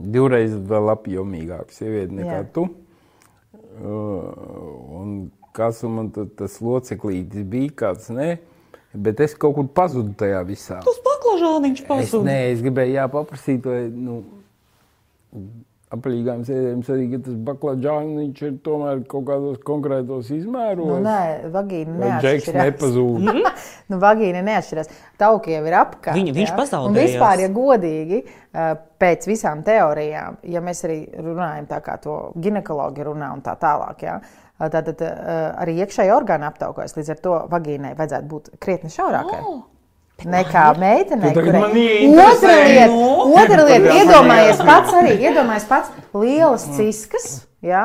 divreiz vēl apjomīgāku sievieti nekā Jā. tu. Uh, kas man tas loceklītis bija, kāds ne, bet es kaut kur pazudu tajā visā. Uz baklažāniņš Es, pazuda. nē, es gribēju jā, paprasīt, vai nu, aplīgām sēdējums arī, tas baklažāniņš ir tomēr kaut kādos konkrētos izmēros. Nu, nē, vagīna neatšķirās. nepazūd? nu, vagīna neatšķirās. Tauki jau ir apkārt. Viņa- viņš jā. pazaudējās. Un vispār, ja godīgi, pēc visām teorijām, ja mēs arī runājam tā kā to ginekologi runā un tā tālāk, jā, tad, tad ā, arī iekšēji orgāni aptaukojas. Līdz ar to vagīnai vajadzētu būt krietni šaurākai. Oh. Nekā ieinteresēji, Otra lieta, otra lieta. Iedomājies pats arī, iedomājies pats lielas ciskas, jā,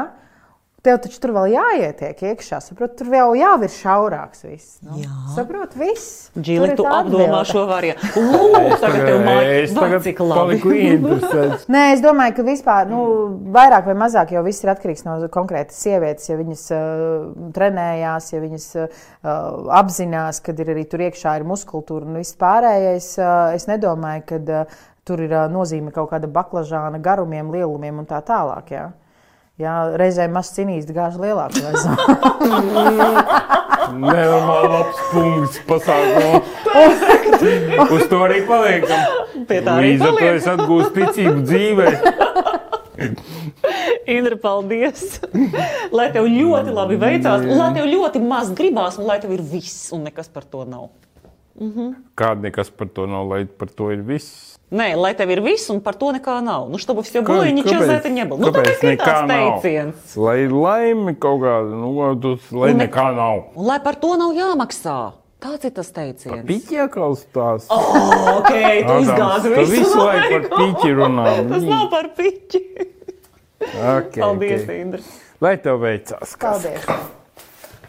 tev taču tur vēl jāietiek iekšā, saprot, tur vēl jau ir šaurāks viss. Nu, Jā. Saprot, viss. Džili, tu apdomā šo variantu. (laughs) Ugh, tagad tev es mājas tagad cik labi. (laughs) Nē, es domāju, ka vispār nu, vairāk vai mazāk jau viss ir atkarīgs no konkrētas sievietes. Ja viņas uh, trenējās, ja viņas uh, apzinās, ka ir arī tur iekšā ir muskultūra un viss pārējais, uh, es nedomāju, ka uh, tur ir uh, nozīme kaut kāda baklažāna garumiem, lielumiem un tā tālāk. Jā. Jā, reizēm mazs cinīs gāž lielāku vezā. (laughs) Nenormāli labs punkts pasākumā. (laughs) Uz to arī paliekam. Pie tā arī Līdz ar to paliekam. es atgūstu ticību dzīvē. (laughs) Indra, paldies! lai tev ļoti labi veicās, lai tev ļoti maz gribās, un lai tev ir viss, un nekas par to nav. Kāda nekas par to nav, lai par to ir viss. Nē, lai tev ir viss, un par to nekā nav. Nu, чтобы все Kā- было, и ничего kāpēc- за это не было. Nu, kāpēc tāpēc ir nekā tāds nav? teiciens. Lai ir laime kaut kāda, nu, tas, lai Un ne- nekā nav. Un lai par to nav jāmaksā. Tāds ir tas teiciens. Piķiekals tās. Oh, ok, tu Adams, izgāzi tu visu visu laiku par piķi runā. Tas nav par piķi. Okay, Paldies, okay. Indra. Lai tev veicās. kas. Paldies!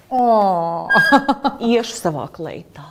Oh. (laughs) Iešu savā kleitā.